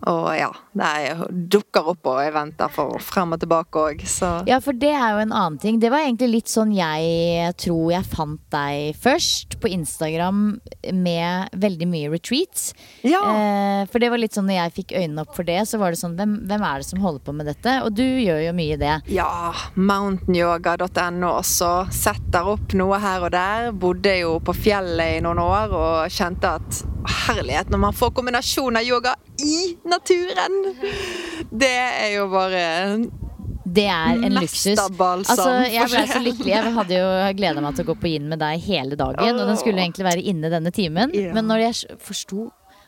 Og ja, det dukker opp og jeg venter for frem og tilbake òg, så Ja, for det er jo en annen ting. Det var egentlig litt sånn jeg tror jeg fant deg først. På Instagram med veldig mye retreats. Ja. Eh, for det var litt sånn når jeg fikk øynene opp for det, så var det sånn hvem, hvem er det som holder på med dette? Og du gjør jo mye det. Ja, mountainyoga.no også. Setter opp noe her og der. Bodde jo på fjellet i noen år og kjente at herlighet, når man får kombinasjon av yoga i naturen! Det er jo bare Det er en luksus. Altså, jeg ble så lykkelig. Jeg hadde jo gleda meg til å gå på inn med deg hele dagen. Og den skulle egentlig være inne denne timen. Men når jeg forsto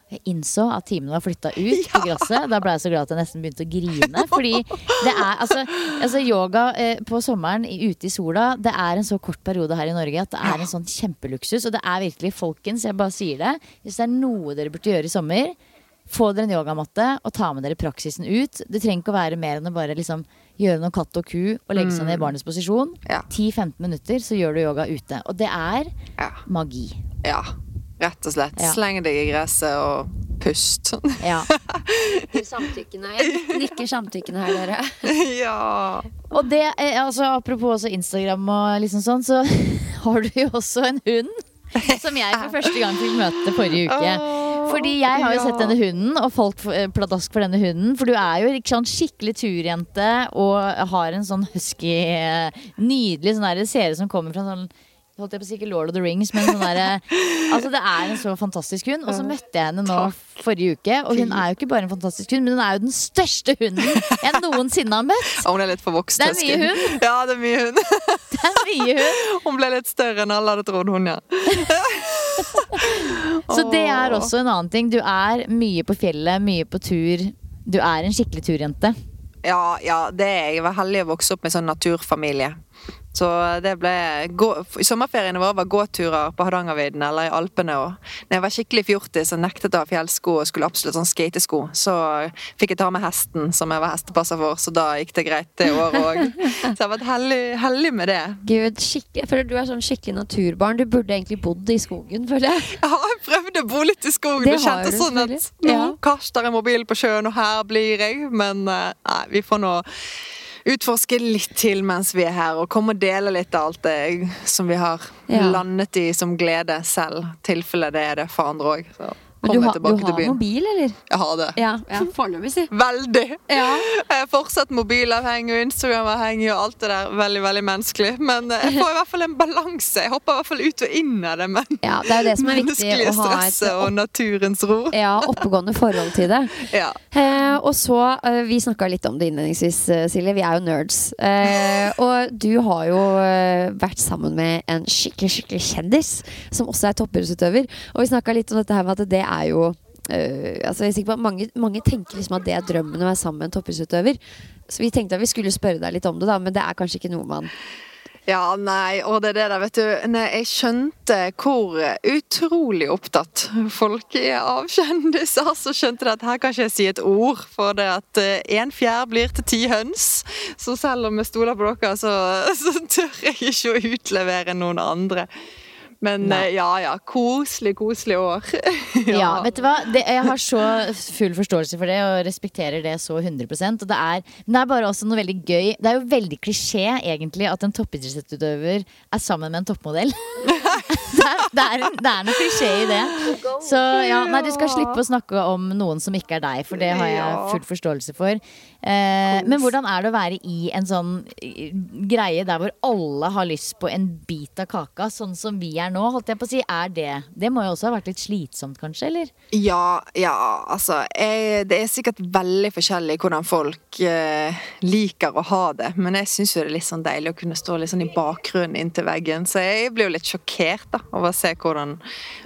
jeg innså at timene var flytta ut på gresset. Da ble jeg så glad at jeg nesten begynte å grine. Fordi det er altså, altså yoga eh, på sommeren ute i sola, det er en så kort periode her i Norge at det er en sånn kjempeluksus. Og det er virkelig, folkens, jeg bare sier det. Hvis det er noe dere burde gjøre i sommer, få dere en yogamatte og ta med dere praksisen ut. Det trenger ikke å være mer enn å bare liksom gjøre noe katt og ku og legge seg ned i barnets posisjon. Ja. 10-15 minutter, så gjør du yoga ute. Og det er Ja. magi. ja rett og slett. Ja. Sleng deg i gresset og pust. Ja. Samtykkende. Jeg nikker samtykkende her, dere. ja. Og det, eh, altså apropos også Instagram og liksom sånn, så har du jo også en hund. Som jeg for første gang fikk møte forrige uke. Fordi jeg har jo sett denne hunden, og folk eh, pladask for denne hunden. For du er jo en sånn skikkelig turjente og har en sånn husky, eh, nydelig sånn der, Det ser ut som kommer fra sånn holdt jeg på å si ikke Lord of the Rings, men sånn derre Altså, det er en så fantastisk hund. Og så møtte jeg henne nå forrige uke, og hun er jo ikke bare en fantastisk hund, men hun er jo den største hunden jeg noensinne har møtt. Ja, Hun er litt for voksen. Det er mye hund. Ja, det er mye hund. Det er mye hund. Hun ble litt større enn alle hadde trodd, hun, ja. Så det er også en annen ting. Du er mye på fjellet, mye på tur. Du er en skikkelig turjente. Ja, ja, det er jeg. Jeg var heldig å vokse opp med sånn naturfamilie. Så det ble gå, Sommerferiene våre var gåturer på Hardangervidda eller i Alpene. Og når jeg var skikkelig fjortis og nektet å ha fjellsko og skulle absolutt sånn skatesko, så fikk jeg ta med hesten som jeg var hestepasser for, så da gikk det greit det året òg. Så jeg har vært heldig, heldig med det. Gud, jeg føler Du er sånn skikkelig naturbarn. Du burde egentlig bodd i skogen, føler jeg. Ja, jeg prøvde å bo litt i skogen Det og kjente har du sånn at nå Ja. kaster jeg mobilen på sjøen, og her blir jeg. Men eh, nei, vi får nå utforske litt til mens vi er her, og komme og dele litt av alt det som vi har Ja. landet i som glede selv. tilfelle det er det for andre òg. Du, tilbake du har mobil, eller? Jeg har det. Ja, ja foreløpig, si. Veldig! Ja. Jeg er fortsatt mobilavhengig og Instagram-avhengig og alt det der. Veldig, veldig menneskelig. Men eh, jeg får i hvert fall en balanse. Jeg hopper i hvert fall ut og inn av det. Men Ja, det er jo det som er viktig, å ha et og naturens ro. Ja, oppegående forhold til det. Ja. Eh, og så, eh, Vi snakka litt om det innledningsvis, eh, Silje. Vi er jo nerds. Eh, og du har jo vært sammen med en skikkelig skikkelig kjendis, som også er toppidrettsutøver. Og vi snakka litt om dette her med at det er jo Uh, altså jeg er sikker på at mange, mange tenker liksom at det er drømmen å være sammen med en toppidrettsutøver. Så vi tenkte at vi skulle spørre deg litt om det, da, men det er kanskje ikke noe man Ja, nei, og det er det der, vet du. Når jeg skjønte hvor utrolig opptatt folk er av kjendiser, så skjønte jeg at her kan ikke jeg si et ord, for det at en fjær blir til ti høns. Så selv om jeg stoler på dere, så, så tør jeg ikke å utlevere noen andre. Men eh, ja ja, koselig, koselig år. Ja, vet du hva? Det, jeg har så full forståelse for det og respekterer det så 100 og det er, det er bare også noe veldig gøy. Det er jo veldig klisjé egentlig at en toppidrettsutøver er sammen med en toppmodell. det, er, det, er det er noe klisjé i det. Så ja, nei, du skal slippe å snakke om noen som ikke er deg, for det har jeg full forståelse for. Eh, men hvordan er det å være i en sånn greie der hvor alle har lyst på en bit av kaka, sånn som vi er nå? Holdt jeg på å si, er det Det må jo også ha vært litt slitsomt, kanskje? Eller? Ja, ja, altså jeg, Det er sikkert veldig forskjellig hvordan folk eh, liker å ha det. Men jeg syns jo det er litt sånn deilig å kunne stå litt sånn i bakgrunnen inntil veggen. Så jeg blir jo litt sjokkert da over å se hvordan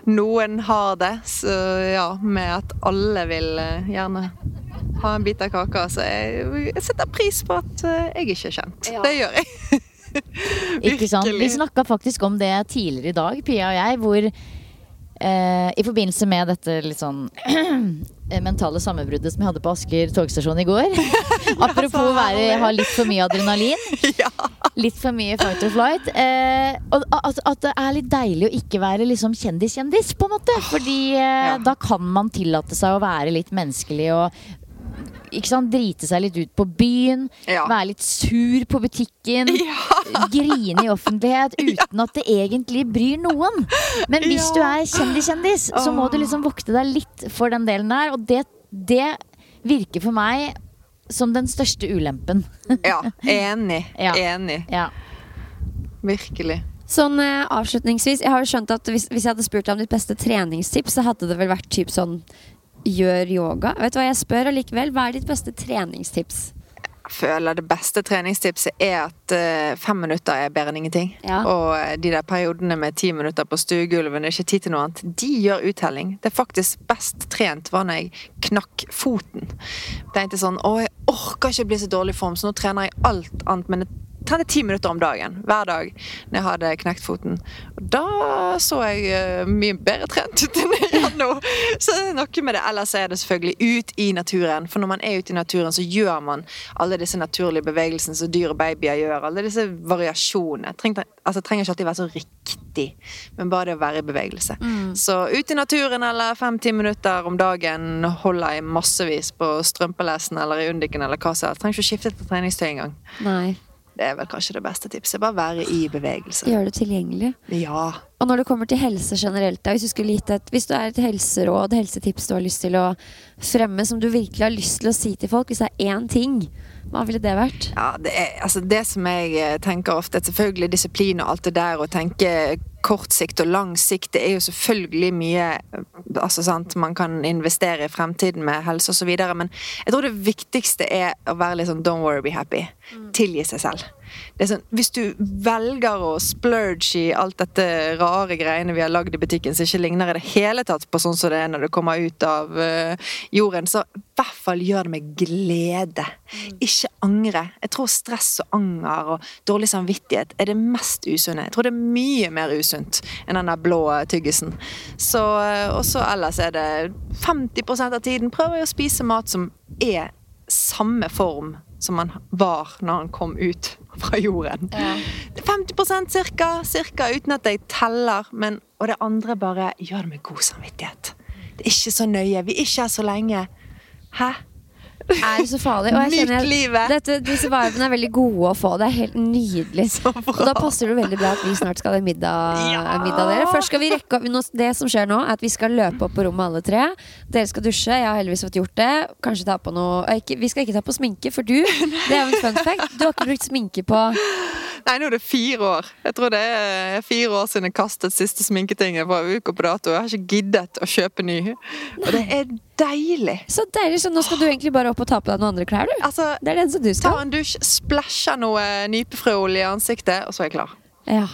noen har det. Så ja, med at alle vil eh, gjerne ha en bit av kaka. Så jeg, jeg setter pris på at eh, jeg ikke er kjent. Det gjør jeg. Ikke sant? Vi snakka faktisk om det tidligere i dag, Pia og jeg, hvor eh, i forbindelse med dette litt sånn mentale sammenbruddet som jeg hadde på Asker togstasjon i går. Apropos være, ha litt for mye adrenalin. Litt for mye fight or flight. Eh, og at, at det er litt deilig å ikke være liksom kjendis-kjendis, på en måte. Fordi eh, da kan man tillate seg å være litt menneskelig og sant, drite seg litt ut på byen. Ja. Være litt sur på butikken. Grine i offentlighet uten at det egentlig bryr noen. Men hvis du er kjendiskjendis, -kjendis, så må du liksom vokte deg litt for den delen der. Og det, det virker for meg som den største ulempen. Ja, enig. Ja. Enig. Ja. Virkelig. Sånn eh, avslutningsvis, jeg har jo skjønt at hvis, hvis jeg hadde spurt deg om ditt beste treningstips, så hadde det vel vært typ sånn Gjør yoga. Vet du hva jeg spør allikevel? Hva er ditt beste treningstips? Jeg føler det beste treningstipset er at eh, fem minutter er bedre enn ingenting. Ja. Og eh, de der periodene med ti minutter på stuegulvet, det er ikke tid til noe annet, de gjør uttelling. Det er faktisk best trent var når jeg knakk foten. Tenkte sånn Å, jeg orker ikke bli så dårlig i form, så nå trener jeg alt annet. Men jeg trente ti minutter om dagen hver dag når jeg hadde knekt foten. Og da så jeg eh, mye bedre trent ut enn jeg gjør nå. Så det er noe med det. Ellers er det selvfølgelig ut i naturen. For når man er ute i naturen, så gjør man alle disse naturlige bevegelsene som dyr og babyer gjør. Alle disse variasjonene. Trenger, altså, trenger ikke alltid være så riktig, men bare det å være i bevegelse. Så ut i naturen eller fem-ti minutter om dagen holder jeg massevis på strømpelesen eller i undiken eller hva som helst. Trenger ikke å skifte til treningstøy engang. Nei. Det er vel kanskje det beste tipset. Bare være i bevegelse. Gjør det tilgjengelig. Ja. Og når det kommer til helse generelt, da, hvis, du et, hvis du er et helseråd, helsetips du har lyst til å fremme, som du virkelig har lyst til å si til folk, hvis det er én ting Hva ville det vært? Ja, det, er, altså det som jeg eh, tenker ofte, er selvfølgelig disiplin og alt det der, å tenke kort sikt og lang sikt, det er jo selvfølgelig mye eh, altså sant, man kan investere i fremtiden med helse videre, men jeg tror det viktigste er å være litt sånn don't worry, be happy. Tilgi seg selv. Sånn, hvis du velger å splurge i alt dette rare greiene vi har lagd i butikken som ikke ligner i det hele tatt på sånn som det er når det kommer ut av uh, jorden, så i hvert fall gjør det med glede. Ikke angre. Jeg tror stress og anger og dårlig samvittighet er det mest usunne. Jeg tror det er mye mer usunt enn den der blå tyggisen. Så, eh, og så ellers er det 50% av tiden prøver jeg å spise mat som er samme form som man var når han kom ut fra jorden. Er 50% cirka, cirka, uten at jeg teller. Men, og det andre bare gjør det med god samvittighet. Det er ikke så nøye. Vi er ikke her så lenge. Hæ? Er så farlig? Og jeg kjenner at Dette, disse vibene er veldig gode å få. Det er helt nydelig. Og da passer det veldig bra at vi snart skal ha middag, middag dere. Først skal vi rekke opp Det som skjer nå, er at vi skal løpe opp på rommet alle tre. Dere skal dusje. Jeg har heldigvis fått gjort det. Kanskje ta på noe ikke, Vi skal ikke ta på sminke, for du Det er jo en fun fact. Du har ikke brukt sminke på Nei, nå er det fire år. Jeg tror det er fire år siden jeg kastet siste sminketinget på uka på dato. Jeg har ikke giddet å kjøpe ny. Og det er deilig. Så deilig, så nå skal du egentlig bare opp og ta på deg noen andre klær, du. Altså, Det er den som du skal. ta en dusj, splæsja noe nypefrøolje i ansiktet, og så er jeg klar. Ja.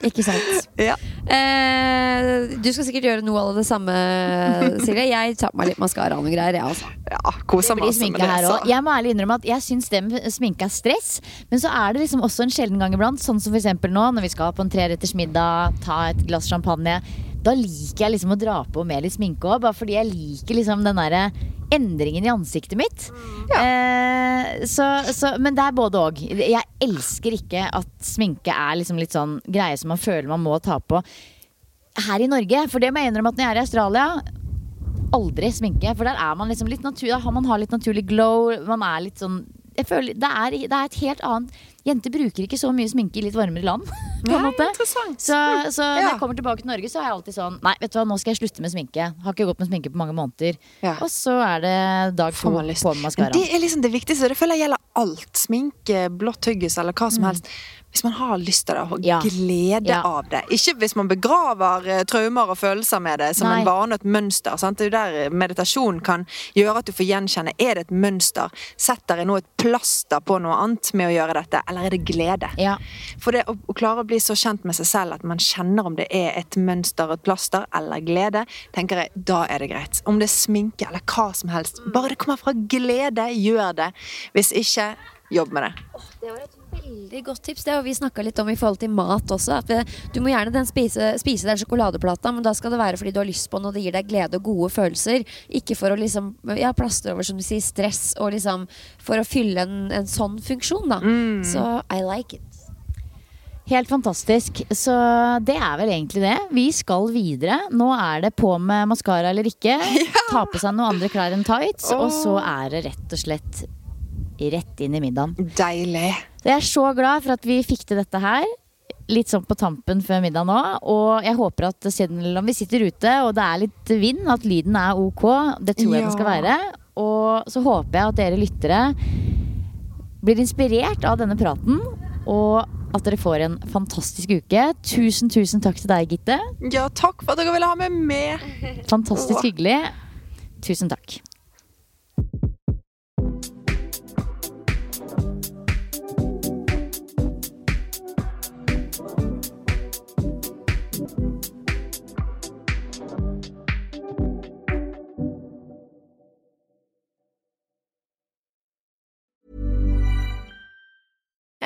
Ikke sant. Ja. Eh, du skal sikkert gjøre noe av det samme, Silje. Jeg tar på meg litt maskara og greier. Jeg, altså. Ja, koser Det blir sminke her òg. også. Jeg må ærlig innrømme at jeg syns det med sminke er stress. Men så er det liksom også en sjelden gang iblant, sånn som for eksempel nå, når vi skal på en treretters middag, ta et glass champagne. Da liker jeg liksom å dra på med litt sminke òg, bare fordi jeg liker liksom den derre endringen i ansiktet mitt. Eh, så, så, men det er både òg. Jeg elsker ikke at sminke er liksom litt sånn greie som man føler man må ta på her i Norge. For det må jeg innrømme at når jeg er i Australia aldri sminke. For der er man liksom litt natur, man har litt naturlig glow. Man er litt sånn jeg føler, det, er, det er et helt annet Jenter bruker ikke så mye sminke i litt varmere land. På en måte. Så, så når jeg kommer tilbake til Norge, så er jeg alltid sånn Nei, vet du hva, nå skal jeg slutte med sminke. Har ikke gått med sminke på mange måneder. Ja. Og så er det dag to på med maskara. det er liksom det viktigste. Det føler jeg gjelder alt. Sminke, blått tyggis eller hva som helst. Hvis man har lyst til det, og Mm. Ja. glede Ja. av det. Ikke hvis man begraver uh, traumer og følelser med det som Nei. en vane og et mønster. Sant? Det er jo der meditasjon kan gjøre at du får gjenkjenne. Er det et mønster? Setter jeg nå et plaster på noe annet med å gjøre dette, eller er det glede? Ja. For det å, å klare å bli så kjent med seg selv at man kjenner om det er et mønster, et plaster eller glede, tenker jeg, da er det greit. Om det er sminke eller hva som helst. Bare det kommer fra glede, gjør det. Hvis ikke, jobb med det. Det var et veldig godt tips. Det har vi snakka litt om i forhold til mat også. At du må gjerne den spise, spise den sjokoladeplata, men da skal det være fordi du har lyst på den, og det gir deg glede og gode følelser. Ikke for å liksom ja, plastre over som du sier, stress, og liksom for å fylle en, en sånn funksjon, da. Så I like it. Helt fantastisk. Så det er vel egentlig det. Vi skal videre. Nå er det på med maskara eller ikke. Ta på seg noen andre klær enn tights. Og så er det rett og slett rett inn i middagen. Deilig. Så jeg er så glad for at vi fikk til dette her. Litt sånn på tampen før middag nå. Og jeg håper at selv om vi sitter ute og det er litt vind, at lyden er ok. Det tror jeg den skal være. Og så håper jeg at dere lyttere blir inspirert av denne praten. Og at dere får en fantastisk uke. Tusen, tusen takk til deg, Gitte. Ja, takk for at dere ville ha meg med. Fantastisk hyggelig. Tusen takk.